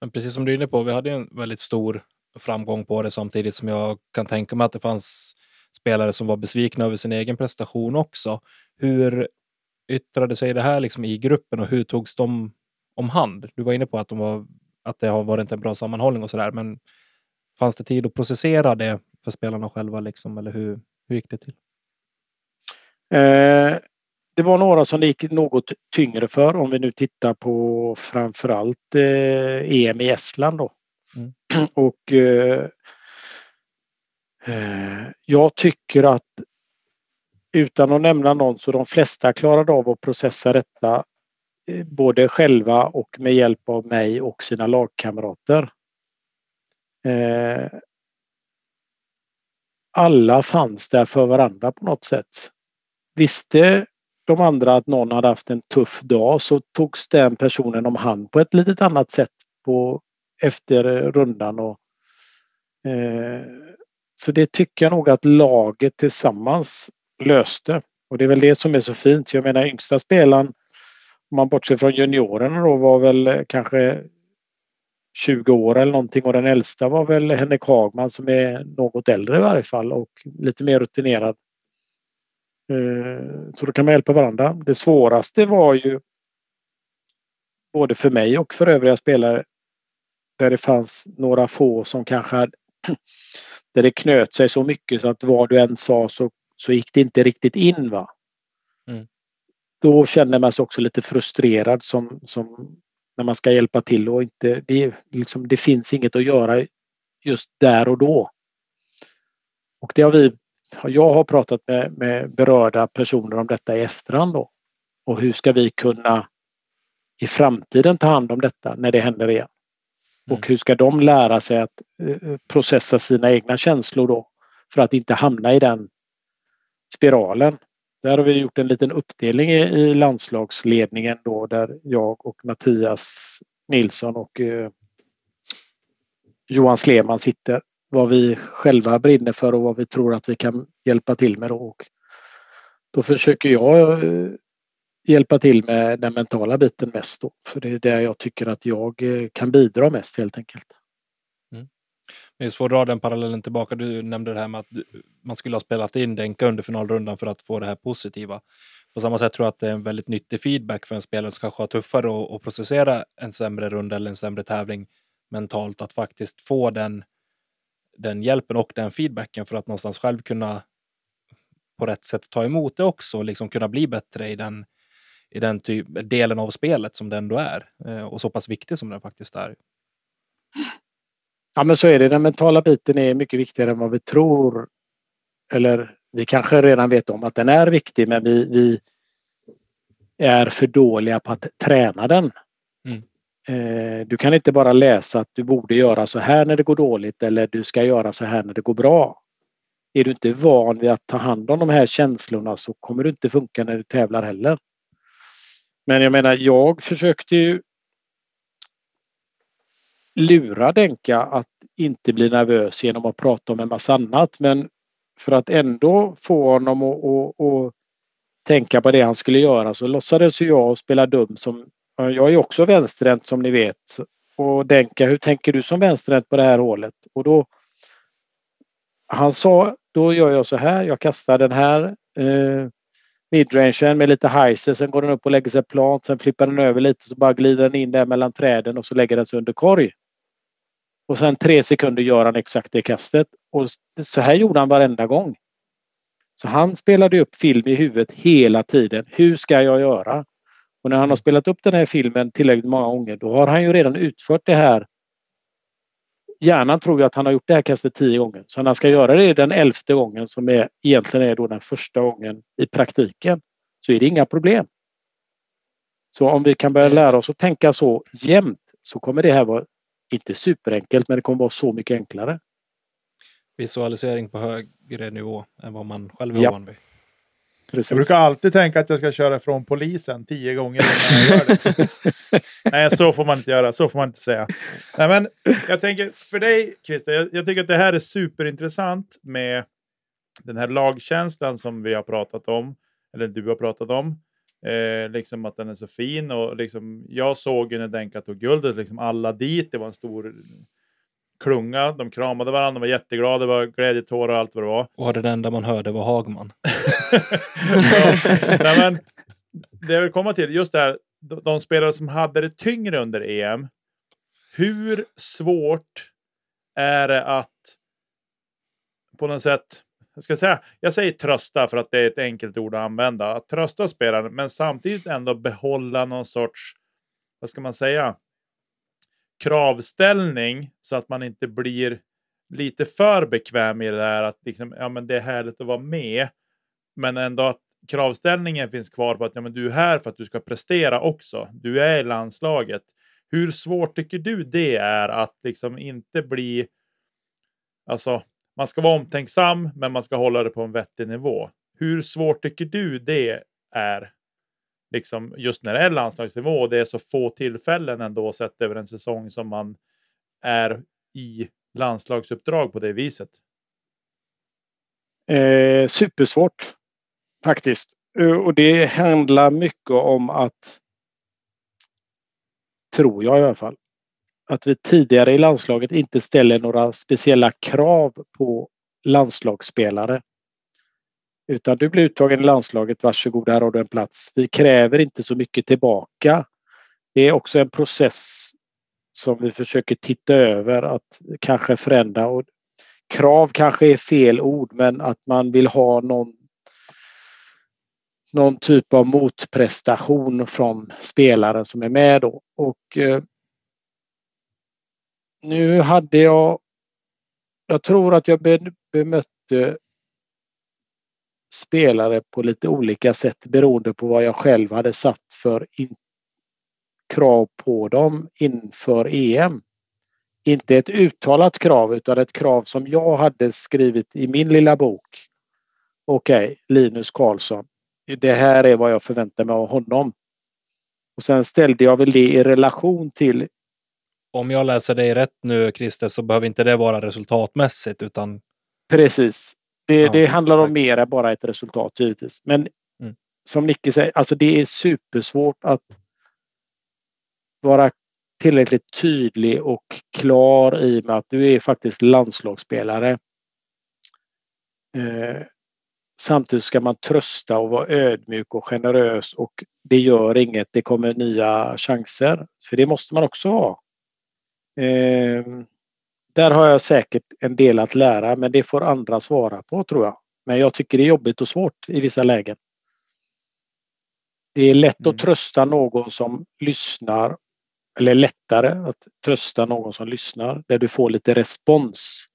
B: Men precis som du är inne på, vi hade en väldigt stor framgång på det samtidigt som jag kan tänka mig att det fanns spelare som var besvikna över sin egen prestation också. Hur yttrade sig det här liksom i gruppen och hur togs de om hand? Du var inne på att, de var, att det har varit en bra sammanhållning och så där, men fanns det tid att processera det för spelarna själva liksom, eller hur, hur gick det till?
C: Eh, det var några som det gick något tyngre för om vi nu tittar på framförallt eh, EM i Estland då. Mm. Och eh, eh, jag tycker att utan att nämna någon så de flesta klarade av att processa detta eh, både själva och med hjälp av mig och sina lagkamrater. Eh, alla fanns där för varandra på något sätt. Visste de andra att någon hade haft en tuff dag så togs den personen om hand på ett litet annat sätt på, efter rundan. Och, eh, så det tycker jag nog att laget tillsammans löste. Och det är väl det som är så fint. Jag menar yngsta spelaren, om man bortser från juniorerna då, var väl kanske 20 år eller någonting och den äldsta var väl Henrik Hagman som är något äldre i varje fall och lite mer rutinerad. Eh, så då kan man hjälpa varandra. Det svåraste var ju både för mig och för övriga spelare där det fanns några få som kanske hade, där det knöt sig så mycket så att vad du än sa så, så gick det inte riktigt in. va. Mm. Då kände man sig också lite frustrerad som, som när man ska hjälpa till och inte, det, liksom, det finns inget att göra just där och då. Och det har vi, jag har pratat med, med berörda personer om detta i efterhand då. Och hur ska vi kunna i framtiden ta hand om detta när det händer igen? Mm. Och hur ska de lära sig att uh, processa sina egna känslor då för att inte hamna i den spiralen? Där har vi gjort en liten uppdelning i, i landslagsledningen då där jag och Mattias Nilsson och eh, Johan Sleman sitter. Vad vi själva brinner för och vad vi tror att vi kan hjälpa till med. Då, och då försöker jag eh, hjälpa till med den mentala biten mest då. För det är där jag tycker att jag eh, kan bidra mest helt enkelt.
B: Men svårt att dra den parallellen tillbaka, du nämnde det här med att man skulle ha spelat in Denka under finalrundan för att få det här positiva. På samma sätt tror jag att det är en väldigt nyttig feedback för en spelare som kanske har tuffare att, processera en sämre runda eller en sämre tävling mentalt, att faktiskt få den, den hjälpen och den feedbacken för att någonstans själv kunna på rätt sätt ta emot det också, liksom kunna bli bättre i den, i den typ, delen av spelet som det ändå är eh, och så pass viktig som den faktiskt är.
C: Ja men så är det. Den mentala biten är mycket viktigare än vad vi tror. Eller vi kanske redan vet om att den är viktig men vi, vi är för dåliga på att träna den. Mm. Eh, du kan inte bara läsa att du borde göra så här när det går dåligt eller du ska göra så här när det går bra. Är du inte van vid att ta hand om de här känslorna så kommer det inte funka när du tävlar heller. Men jag menar, jag försökte ju lura Denka att inte bli nervös genom att prata om en massa annat. Men för att ändå få honom att, att, att tänka på det han skulle göra så låtsades jag spela dum som jag är också vänsterhänt som ni vet. Och Denka, hur tänker du som vänsterhänt på det här hålet? Och då han sa, då gör jag så här, jag kastar den här eh, midrangen med lite heiser, sen går den upp och lägger sig plant, sen flippar den över lite så bara glider den in där mellan träden och så lägger den sig under korg. Och sen tre sekunder gör han exakt det kastet. Och så här gjorde han varenda gång. Så han spelade upp film i huvudet hela tiden. Hur ska jag göra? Och när han har spelat upp den här filmen tillräckligt många gånger då har han ju redan utfört det här. Hjärnan tror ju att han har gjort det här kastet tio gånger. Så när han ska göra det den elfte gången som är, egentligen är då den första gången i praktiken så är det inga problem. Så om vi kan börja lära oss att tänka så jämt så kommer det här vara inte superenkelt, men det kommer vara så mycket enklare.
B: Visualisering på högre nivå än vad man själv är
D: ja.
B: van vid.
D: Precis. Jag brukar alltid tänka att jag ska köra från polisen tio gånger innan jag gör det. Nej, så får man inte göra. Så får man inte säga. Nej, men jag tänker för dig, Christer, jag, jag tycker att det här är superintressant med den här lagkänslan som vi har pratat om, eller du har pratat om. Eh, liksom att den är så fin och liksom, jag såg ju när Denka tog guldet, liksom alla dit, det var en stor klunga, de kramade varandra, de var jätteglada, det var glädjetårar och allt vad det var.
B: Och det enda man hörde var Hagman.
D: ja, nej, men, det jag vill komma till, just det här, de, de spelare som hade det tyngre under EM, hur svårt är det att på något sätt jag ska säga, jag säger trösta för att det är ett enkelt ord att använda. Att trösta spelaren, men samtidigt ändå behålla någon sorts, vad ska man säga, kravställning så att man inte blir lite för bekväm i det där att liksom, ja, men det är härligt att vara med. Men ändå att kravställningen finns kvar på att ja, men du är här för att du ska prestera också. Du är i landslaget. Hur svårt tycker du det är att liksom inte bli, alltså man ska vara omtänksam, men man ska hålla det på en vettig nivå. Hur svårt tycker du det är? Liksom just när det är landslagsnivå och det är så få tillfällen ändå sett över en säsong som man är i landslagsuppdrag på det viset.
C: Eh, supersvårt faktiskt. Eh, och det handlar mycket om att, tror jag i alla fall, att vi tidigare i landslaget inte ställer några speciella krav på landslagsspelare. Utan du blir uttagen i landslaget, varsågod, här har du en plats. Vi kräver inte så mycket tillbaka. Det är också en process som vi försöker titta över att kanske förändra. Och krav kanske är fel ord men att man vill ha någon någon typ av motprestation från spelaren som är med då. Och eh, nu hade jag, jag tror att jag bemötte spelare på lite olika sätt beroende på vad jag själv hade satt för in, krav på dem inför EM. Inte ett uttalat krav utan ett krav som jag hade skrivit i min lilla bok. Okej, okay, Linus Karlsson. Det här är vad jag förväntar mig av honom. Och sen ställde jag väl det i relation till
B: om jag läser dig rätt nu, Christer, så behöver inte det vara resultatmässigt utan...
C: Precis. Det, ja, det handlar om mer än bara ett resultat givetvis. Men mm. som Nicke säger, alltså det är supersvårt att vara tillräckligt tydlig och klar i med att du är faktiskt landslagsspelare. Eh, samtidigt ska man trösta och vara ödmjuk och generös och det gör inget, det kommer nya chanser. För det måste man också ha. Eh, där har jag säkert en del att lära men det får andra svara på tror jag. Men jag tycker det är jobbigt och svårt i vissa lägen. Det är lätt mm. att trösta någon som lyssnar eller lättare att trösta någon som lyssnar där du får lite respons.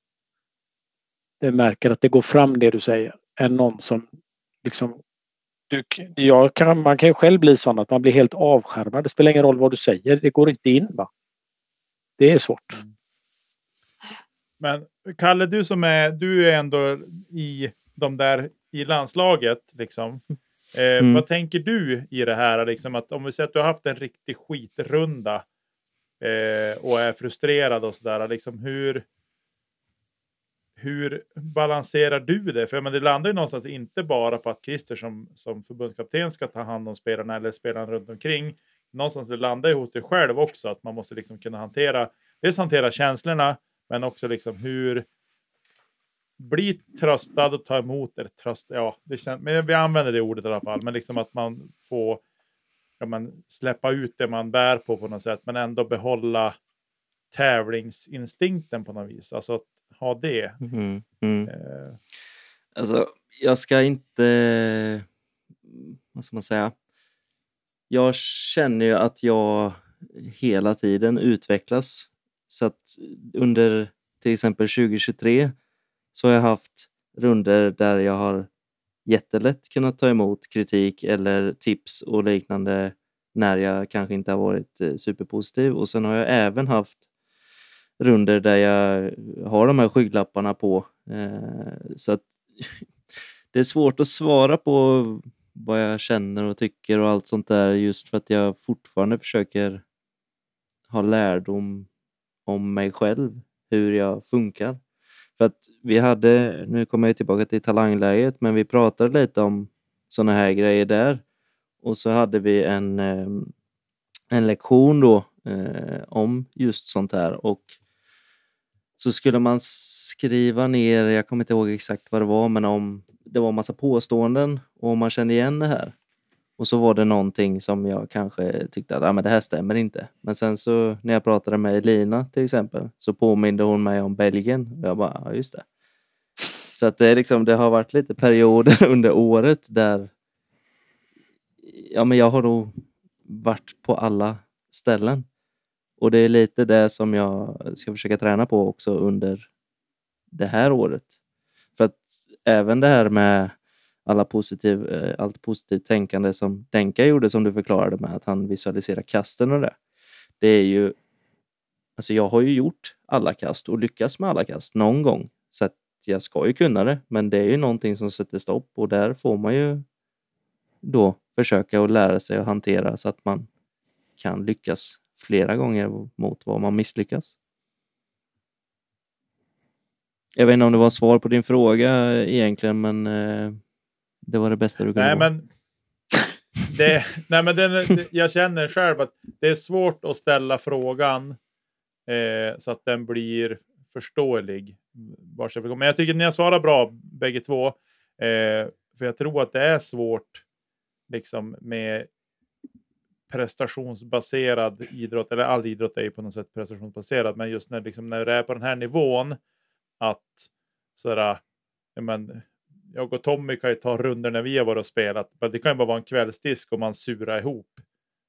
C: Du märker att det går fram det du säger än någon som liksom du, jag kan, man kan ju själv bli sån att man blir helt avskärmad. Det spelar ingen roll vad du säger. Det går inte in. Va? Det är svårt. Mm.
D: Men Kalle, du som är, du är ändå i de där i landslaget. Liksom. Eh, mm. Vad tänker du i det här? Liksom, att om vi säger att du har haft en riktig skitrunda eh, och är frustrerad och sådär. Liksom, hur, hur balanserar du det? För men det landar ju någonstans inte bara på att Christer som, som förbundskapten ska ta hand om spelarna eller spelarna runt omkring någonstans det landar ju hos dig själv också, att man måste liksom kunna hantera, dels hantera känslorna, men också liksom hur bli tröstad och ta emot, eller tröst, ja, det känns, men vi använder det ordet i alla fall, men liksom att man får ja, man, släppa ut det man bär på på något sätt, men ändå behålla tävlingsinstinkten på något vis. Alltså att ha det.
A: Mm, mm. Eh. Alltså, jag ska inte, vad ska man säga, jag känner ju att jag hela tiden utvecklas. Så att under till exempel 2023 så har jag haft runder där jag har jättelätt kunnat ta emot kritik eller tips och liknande när jag kanske inte har varit eh, superpositiv. Och sen har jag även haft runder där jag har de här skygglapparna på. Eh, så att det är svårt att svara på vad jag känner och tycker och allt sånt där just för att jag fortfarande försöker ha lärdom om mig själv, hur jag funkar. För att vi hade, nu kommer jag tillbaka till talangläget, men vi pratade lite om sådana här grejer där. Och så hade vi en, ehm, en lektion då eh, om just sånt här och så skulle man skriva ner, jag kommer inte ihåg exakt vad det var, men om det var en massa påståenden och man kände igen det här. Och så var det någonting som jag kanske tyckte att ah, men det här stämmer inte. Men sen så när jag pratade med Elina till exempel så påminde hon mig om Belgien. Och jag bara, ja just det. Så att det, är liksom, det har varit lite perioder under året där ja, men jag har nog varit på alla ställen. Och det är lite det som jag ska försöka träna på också under det här året. För att även det här med alla positiv, eh, allt positivt tänkande som Denka gjorde som du förklarade med att han visualiserar kasten och det. Det är ju, alltså jag har ju gjort alla kast och lyckats med alla kast någon gång. Så att jag ska ju kunna det, men det är ju någonting som sätter stopp och där får man ju då försöka att lära sig att hantera så att man kan lyckas flera gånger mot vad man misslyckas. Jag vet inte om det var svar på din fråga egentligen, men eh, det var det bästa du kunde
D: Nej, men, det, nej, men den, jag känner själv att det är svårt att ställa frågan eh, så att den blir förståelig. Men jag tycker att ni har svarat bra bägge två. Eh, för jag tror att det är svårt liksom med prestationsbaserad idrott, eller all idrott är ju på något sätt prestationsbaserad, men just när, liksom, när det är på den här nivån att sådär, men, jag och Tommy kan ju ta runder när vi har varit och spelat, men det kan ju bara vara en kvällsdisk och man surar ihop.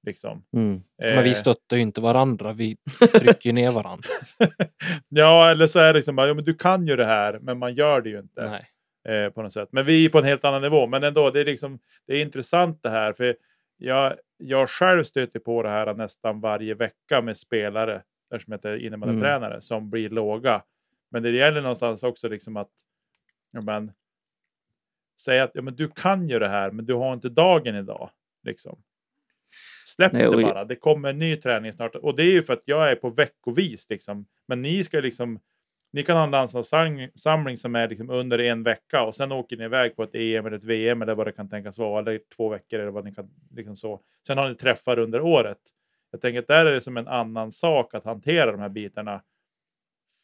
D: Liksom.
A: Mm.
B: Men vi
D: Eh,
B: stöttar ju inte varandra. Vi trycker ner varandra.
D: ja, eller så är det liksom bara, ja, men du kan ju det här, men man gör det ju inte. Eh, på något sätt. Men vi är på en helt annan nivå. Men ändå, det är, liksom, det är intressant det här. För jag, jag själv stöter på det här nästan varje vecka med spelare, eftersom jag är innebandytränare, som blir låga. Men det gäller någonstans också liksom att ja, men, säga att ja, men du kan ju det här, men du har inte dagen idag. Liksom. Släpp
A: Nej,
D: det bara. Det kommer en ny träning snart. Och det är ju för att jag är på veckovis. Liksom. Men ni ska liksom ni kan ha en landslagssamling som är liksom under en vecka och sen åker ni iväg på ett EM eller ett VM eller vad det kan tänkas vara. Eller två veckor eller vad ni kan liksom så. Sen har ni träffar under året. Jag tänker att där är det som en annan sak att hantera de här bitarna.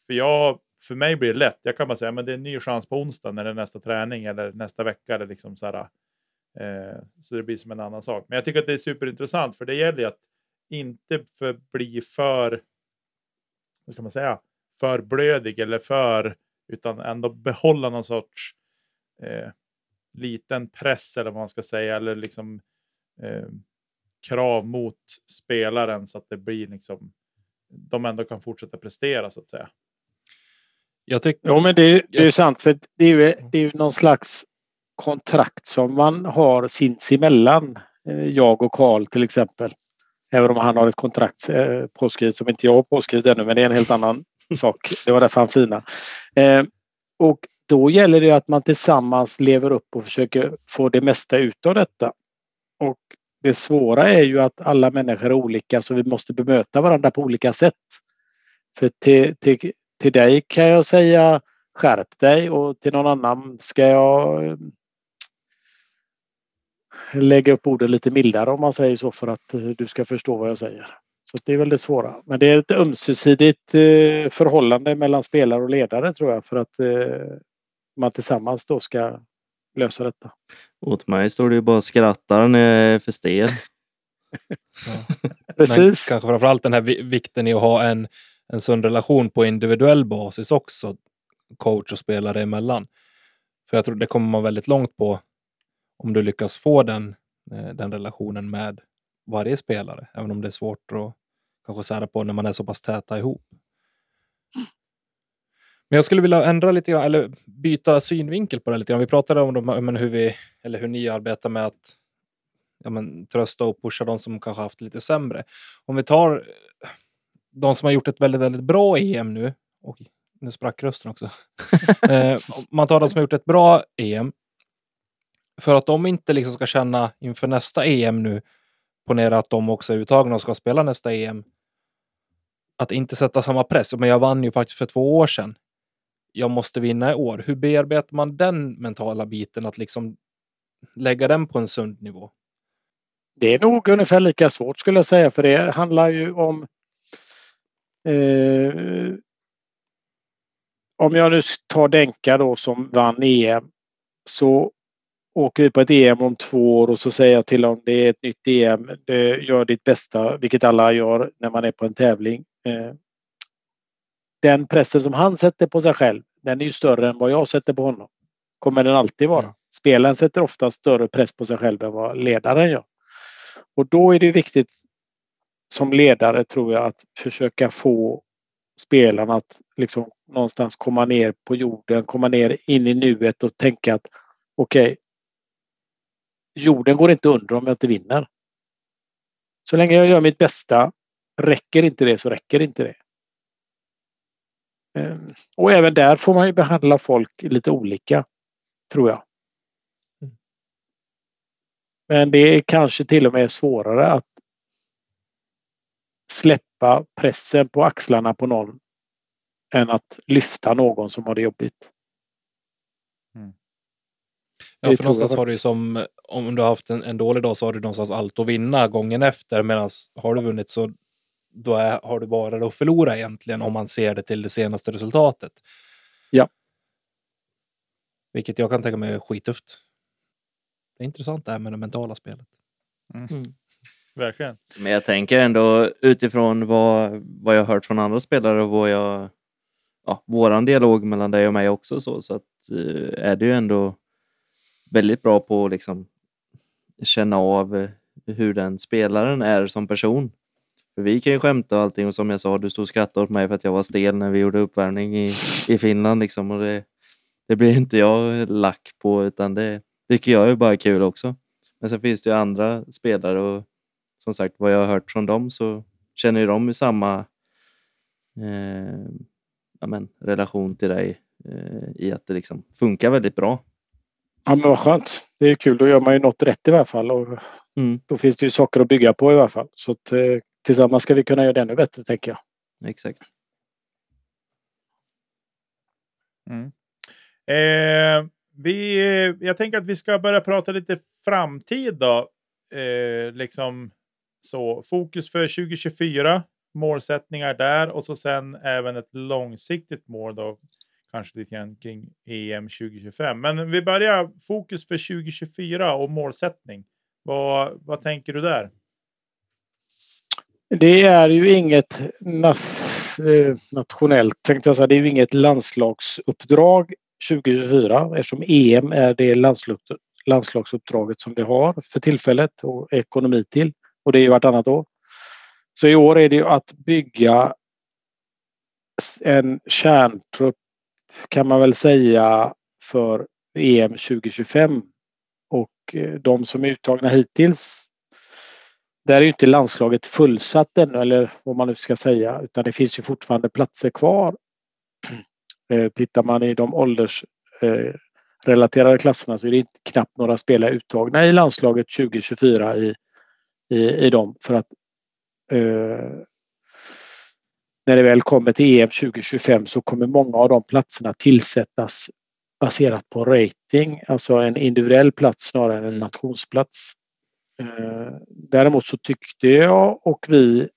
D: För, jag, för mig blir det lätt. Jag kan bara säga men det är en ny chans på onsdag när det är nästa träning eller nästa vecka. Eller liksom så, här, eh, så det blir som en annan sak. Men jag tycker att det är superintressant för det gäller ju att inte för, bli för, vad ska man säga, för blödig eller för, utan ändå behålla någon sorts eh, liten press eller vad man ska säga, eller liksom eh, krav mot spelaren så att det blir liksom, de ändå kan fortsätta prestera så att säga.
B: Jag tycker...
C: Jo, men det, är- det är ju sant. För det är ju, det är ju någon slags kontrakt som man har sinsemellan. Eh, Jag och Karl till exempel. Även om han har ett kontrakt eh, påskrivet som inte jag har påskrivet ännu, men det är en helt annan sak. Det var därför han fina. Eh, och då gäller det att man tillsammans lever upp och försöker få det mesta ut av detta. Och det svåra är ju att alla människor är olika så vi måste bemöta varandra på olika sätt. För till, till, till dig kan jag säga skärp dig och till någon annan ska jag eh, lägga upp orden lite mildare om man säger så för att eh, du ska förstå vad jag säger. Så det är väl det svåra. Men det är ett ömsesidigt eh, förhållande mellan spelare och ledare tror jag för att man tillsammans då ska lösa detta.
A: Åt mig står det ju bara skrattar när jag är för stel.
B: Men
C: Precis.
B: kanske framförallt den här vi- vikten i att ha en, en sund relation på individuell basis också. Coach och spelare emellan. För jag tror det kommer man väldigt långt på om du lyckas få den, eh, den relationen med varje spelare. Även om det är svårt att kanske sära på när man är så pass täta ihop. Men jag skulle vilja ändra lite grann, eller byta synvinkel på det lite grann. Vi pratade om de, men hur, vi, eller hur ni arbetar med att ja, men, trösta och pusha de som kanske haft det lite sämre. Om vi tar de som har gjort ett väldigt, väldigt bra EM nu. Och nu sprack rösten också. eh, man tar de som har gjort ett bra EM. För att de inte liksom ska känna inför nästa EM nu, ponera att de också är uttagna och ska spela nästa EM. Att inte sätta samma press. Men jag vann ju faktiskt för två år sedan. Jag måste vinna i år. Hur bearbetar man den mentala biten? Att liksom lägga den på en sund nivå?
C: Det är nog ungefär lika svårt skulle jag säga för det handlar ju om eh, om jag nu tar Denka då som vann EM så åker vi på ett EM om två år och så säger jag till honom det är ett nytt EM. Gör ditt bästa, vilket alla gör när man är på en tävling. Eh, den pressen som han sätter på sig själv, den är ju större än vad jag sätter på honom. Kommer den alltid vara. Spelaren sätter ofta större press på sig själv än vad ledaren gör. Och då är det viktigt som ledare tror jag att försöka få spelarna att liksom någonstans komma ner på jorden, komma ner in i nuet och tänka att okej, jorden går inte under om jag inte vinner. Så länge jag gör mitt bästa, räcker inte det så räcker inte det. Eh, och även där får man ju behandla folk lite olika, tror jag.
B: Mm.
C: Men det är kanske till och med svårare att släppa pressen på axlarna på någon än att lyfta någon som har det jobbigt.
B: Ja,
C: Det
B: för
C: tror
B: någonstans har du som, om du har haft en, en dålig dag så har du någonstans allt att vinna gången efter. Medan har du vunnit så då är, har du bara det att förlora egentligen om man ser det till det senaste resultatet.
C: Ja.
B: Vilket jag kan tänka mig är skittufft. Det är intressant det här med det mentala spelet.
D: Verkligen.
A: Men jag tänker ändå utifrån vad, vad jag hört från andra spelare och vad jag, ja, våran dialog mellan dig och mig också så, så att, eh, är det ju ändå väldigt bra på att liksom känna av hur den spelaren är som person. För vi kan ju skämta och allting och som jag sa, du stod och skrattade åt mig för att jag var stel när vi gjorde uppvärmning i, i Finland liksom och det, det blir inte jag lack på utan det tycker jag är bara kul också. Men sen finns det ju andra spelare och som sagt, vad jag har hört från dem så känner ju de ju samma eh, ja, men, relation till dig eh, i att det liksom funkar väldigt bra.
C: Ja men vad skönt. Det är kul. Då gör man ju något rätt i alla fall. Och
A: Mm.
C: då finns det ju saker att bygga på i alla fall. Så att, eh, tillsammans ska vi kunna göra det ännu bättre tänker jag.
A: Exakt.
D: Mm. Eh, vi, jag tänker att vi ska börja prata lite framtid då. Eh, liksom så fokus för 2024, målsättningar där och så sen även ett långsiktigt mål då. Kanske lite grann kring EM 2025. Men vi börjar fokus för 2024 och målsättning. Vad, vad tänker du där?
C: Det är ju inget eh, nationellt, tänkte jag säga, det är ju inget landslagsuppdrag 2024 eftersom EM är det landslagsuppdraget som vi har för tillfället och ekonomi till. Och det är ju vartannat år. Så i år är det ju att bygga en kärntrupp kan man väl säga för EM 2025. Och eh, de som är uttagna hittills där är ju inte landslaget fullsatt ännu eller vad man nu ska säga utan det finns ju fortfarande platser kvar. Eh, tittar man i de åldersrelaterade eh, klasserna så är det knappt några spelare uttagna i landslaget 2024 i, i, i dem för att eh, när det väl kommer till EM 2025 så kommer många av de platserna tillsättas baserat på rating, alltså en individuell plats snarare än en
B: Mm.
C: nationsplats. Eh, Däremot så tyckte jag och vi,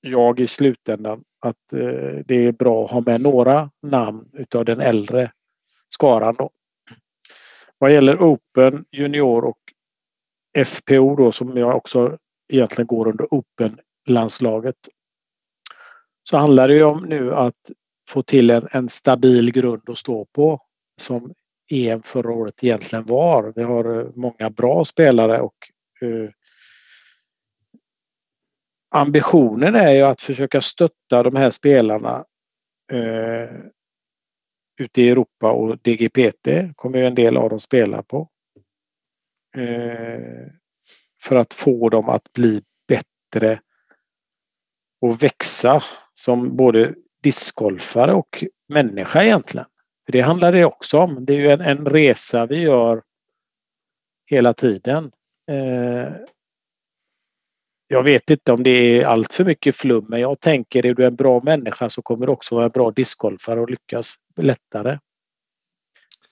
C: jag i slutändan, att eh, det är bra att ha med några namn utav den äldre skaran. Då. Vad gäller Open, Junior och FPO då som jag också egentligen går under Open-landslaget så handlar det ju om nu att få till en, en stabil grund att stå på som EM förra året egentligen var. Vi har eh, många bra spelare och eh, ambitionen är ju att försöka stötta de här spelarna eh, ute i Europa och DGPT kommer ju en del av dem spela på. Eh, för att få dem att bli bättre och växa som både discgolfare och människa egentligen. För det handlar det också om. Det är ju en, en resa vi gör hela tiden. Eh, jag vet inte om det är allt för mycket flum men jag tänker är du en bra människa så kommer du också vara en bra discgolfare och lyckas lättare.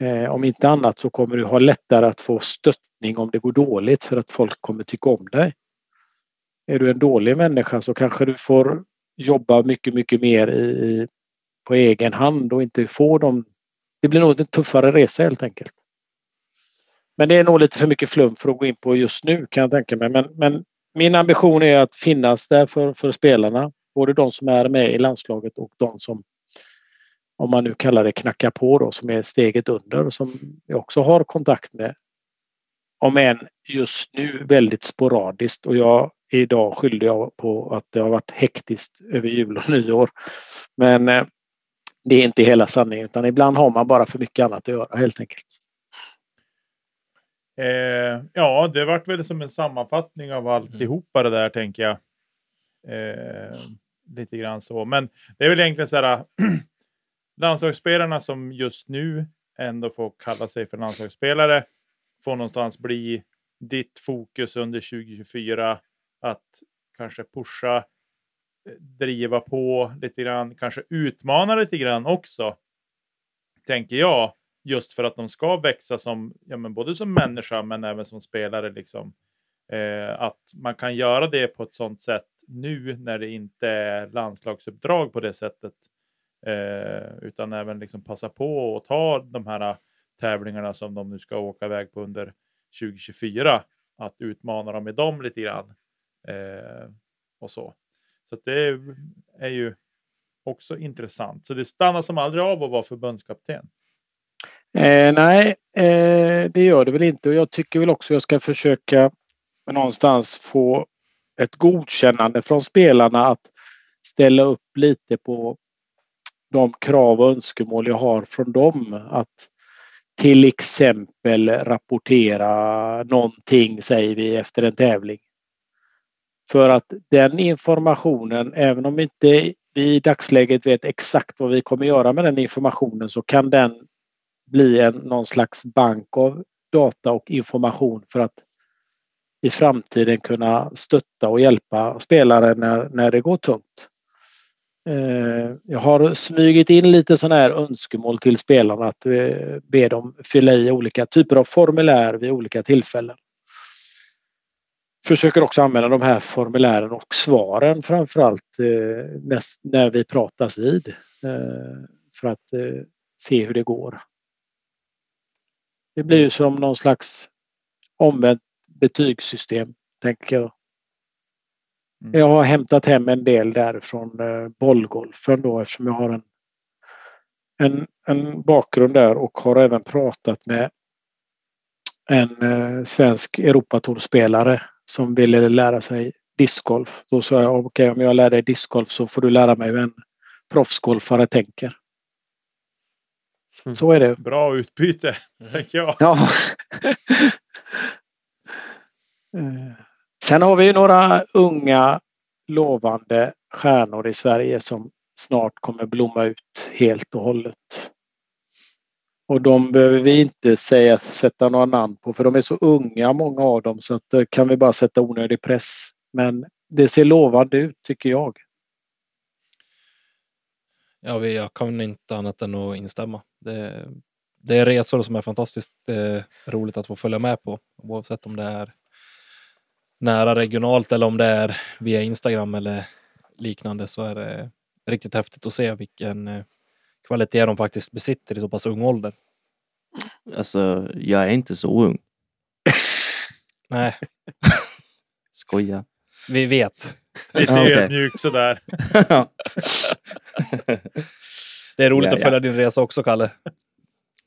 C: Eh, om inte annat så kommer du ha lättare att få stöttning om det går dåligt för att folk kommer tycka om dig. Är du en dålig människa så kanske du får jobba mycket, mycket mer i, i, på egen hand och inte få dem. Det blir nog en tuffare resa helt enkelt. Men det är nog lite för mycket flum för att gå in på just nu kan jag tänka mig. Men, men min ambition är att finnas där för, för spelarna. Både de som är med i landslaget och de som, om man nu kallar det knacka på då, som är steget under som jag också har kontakt med. Om än just nu väldigt sporadiskt och jag idag skyllde jag på att det har varit hektiskt över jul och nyår. Men eh, det är inte hela sanningen utan ibland har man bara för mycket annat att göra helt enkelt.
D: Eh, ja, det vart väl som en sammanfattning av alltihopa det där tänker jag. Eh, lite grann så. Men det är väl egentligen så här. landslagsspelarna som just nu ändå får kalla sig för landslagsspelare får någonstans bli ditt fokus under 2024 att kanske pusha, eh, driva på lite grann, kanske utmana lite grann också. Tänker jag, just för att de ska växa som, ja, men både som människa men även som spelare. Liksom. Eh, att man kan göra det på ett sånt sätt nu när det inte är landslagsuppdrag på det sättet. Eh, utan även liksom passa på att ta de här äh, tävlingarna som de nu ska åka iväg på under 2024. Att utmana dem med dem lite grann. Eh, och så. Så det är ju också intressant. Så det stannar som aldrig av att vara förbundskapten.
C: Eh, nej, eh, det gör det väl inte och jag tycker väl också jag ska försöka någonstans få ett godkännande från spelarna att ställa upp lite på de krav och önskemål jag har från dem. Att till exempel rapportera någonting, säger vi, efter en tävling. För att den informationen, även om inte vi i dagsläget vet exakt vad vi kommer göra med den informationen så kan den bli en, någon slags bank av data och information för att i framtiden kunna stötta och hjälpa spelare när, när det går tungt. Eh, jag har smugit in lite sådana här önskemål till spelarna att eh, be dem fylla i olika typer av formulär vid olika tillfällen. Försöker också använda de här formulären och svaren framförallt eh, när vi pratas vid för att se hur det går. Det blir ju som någon slags omvänt betygssystem, tänker jag. Mm. Jag har hämtat hem en del där från eh, bollgolfen då eftersom jag har en, en, en bakgrund där och har även pratat med en eh, svensk Europatourspelare som ville lära sig discgolf. Då sa jag okej okay, om jag lär dig discgolf så får du lära mig hur en proffsgolfare tänker. Mm. Så är det.
D: Bra utbyte, mm. tänker jag.
C: Ja. Sen har vi ju några unga lovande stjärnor i Sverige som snart kommer blomma ut helt och hållet. Och de behöver vi inte säga, sätta några namn på för de är så unga många av dem så att eh, kan vi bara sätta onödig press. Men det ser lovande ut tycker jag.
B: Ja, jag kan inte annat än att instämma. Det, det är resor som är fantastiskt eh, roligt att få följa med på oavsett om det är nära regionalt eller om det är via Instagram eller liknande så är det riktigt häftigt att se vilken eh, kvalitet de faktiskt besitter i så pass ung ålder.
A: Alltså, jag är inte så ung.
B: Nej.
A: Skoja.
B: Vi vet.
D: Lite ah, okay. ödmjuk sådär.
B: det är roligt ja, att följa ja. din resa också, Kalle.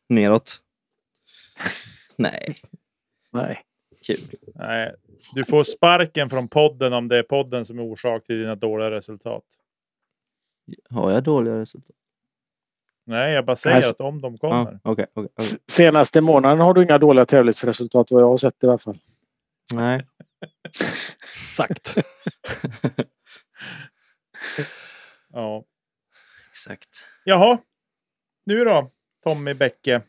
A: Neråt. Nej.
C: Nej.
A: Kul.
D: Nej, du får sparken från podden om det är podden som är orsak till dina dåliga resultat.
A: Har jag dåliga resultat?
D: Nej, jag bara säger att om de kommer.
A: Ah, okay, okay, okay.
C: Senaste månaden har du inga dåliga tävlingsresultat vad jag har sett i alla fall.
A: Nej.
B: Exakt.
D: ja.
A: Exakt.
D: Jaha. Nu då, Tommy Bäcke.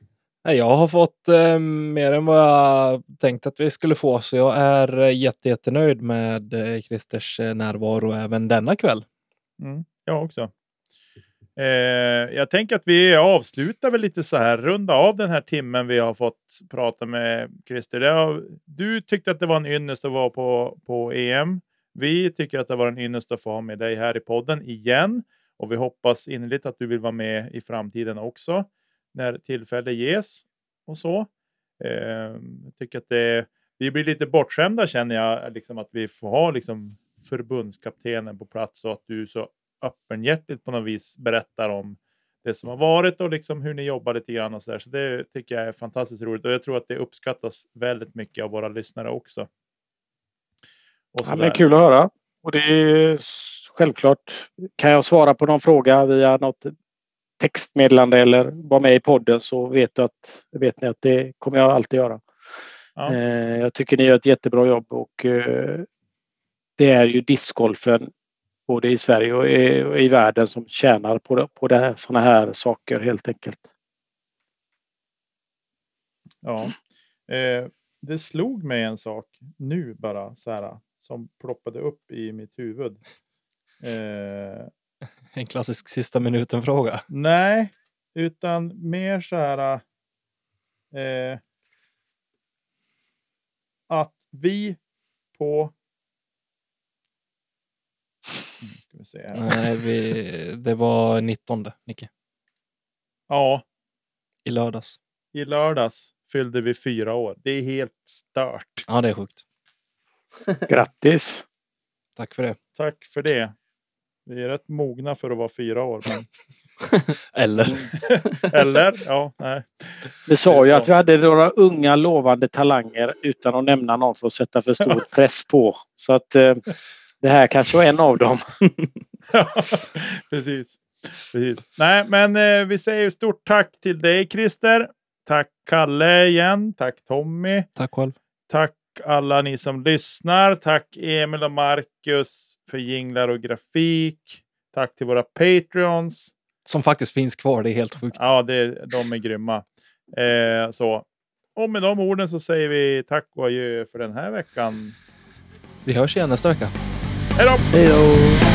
B: Jag har fått eh, mer än vad jag tänkte att vi skulle få, så jag är eh, jätte, jättenöjd med eh, Christers eh, närvaro även denna kväll.
D: Mm, jag också. Eh, jag tänker att vi avslutar väl lite så här, runda av den här timmen vi har fått prata med Christer. Har, du tyckte att det var en ynnest att vara på, på EM. Vi tycker att det var en ynnest att få ha med dig här i podden igen och vi hoppas innerligt att du vill vara med i framtiden också när tillfälle ges och så. Eh, jag tycker att det, vi blir lite bortskämda känner jag, liksom att vi får ha liksom förbundskaptenen på plats och att du så öppenhjärtigt på något vis berättar om det som har varit och liksom hur ni jobbar lite grann och så där. Så det tycker jag är fantastiskt roligt och jag tror att det uppskattas väldigt mycket av våra lyssnare också.
C: ja, det är kul att höra och det är självklart. Kan jag svara på någon fråga via något textmeddelande eller vara med i podden så vet, du att, vet ni att det kommer jag alltid göra. Ja. Eh, jag tycker ni gör ett jättebra jobb och eh, det är ju discgolfen både i Sverige och i, och i världen som tjänar på, det, på det sådana här saker helt enkelt.
D: Ja. Eh, det slog mig en sak nu bara så här som ploppade upp i mitt huvud. Eh,
B: En klassisk sista minuten-fråga.
D: nej, utan mer så här. Eh, att vi på. Nu ska vi se här.
B: Nej, vi, det var 19, Nicke.
D: Ja,
B: I lördags.
D: i lördags fyllde vi fyra år. Det är helt stört.
B: Ja, det är sjukt.
C: Grattis!
B: Tack för det.
D: Tack för det. Vi är rätt mogna för att vara fyra år. Men...
B: Eller?
D: Eller? Ja, nej.
C: Vi sa ju
D: Så.
C: att vi hade några unga lovande talanger utan att nämna någon för att sätta för stor press på. Så att eh, det här kanske var en av dem.
D: Precis. Precis. Nej, men eh, vi säger stort tack till dig Christer. Tack Kalle igen. Tack Tommy.
B: Tack själv.
D: Tack alla ni som lyssnar. Tack Emil och Marcus för jinglar och grafik. Tack till våra Patreons.
B: Som faktiskt finns kvar. Det är helt sjukt.
D: Ja, det, de är grymma. Eh, så. Och med de orden så säger vi tack och adjö för den här veckan.
B: Vi hörs igen nästa vecka.
D: Hej då!
C: Hej då!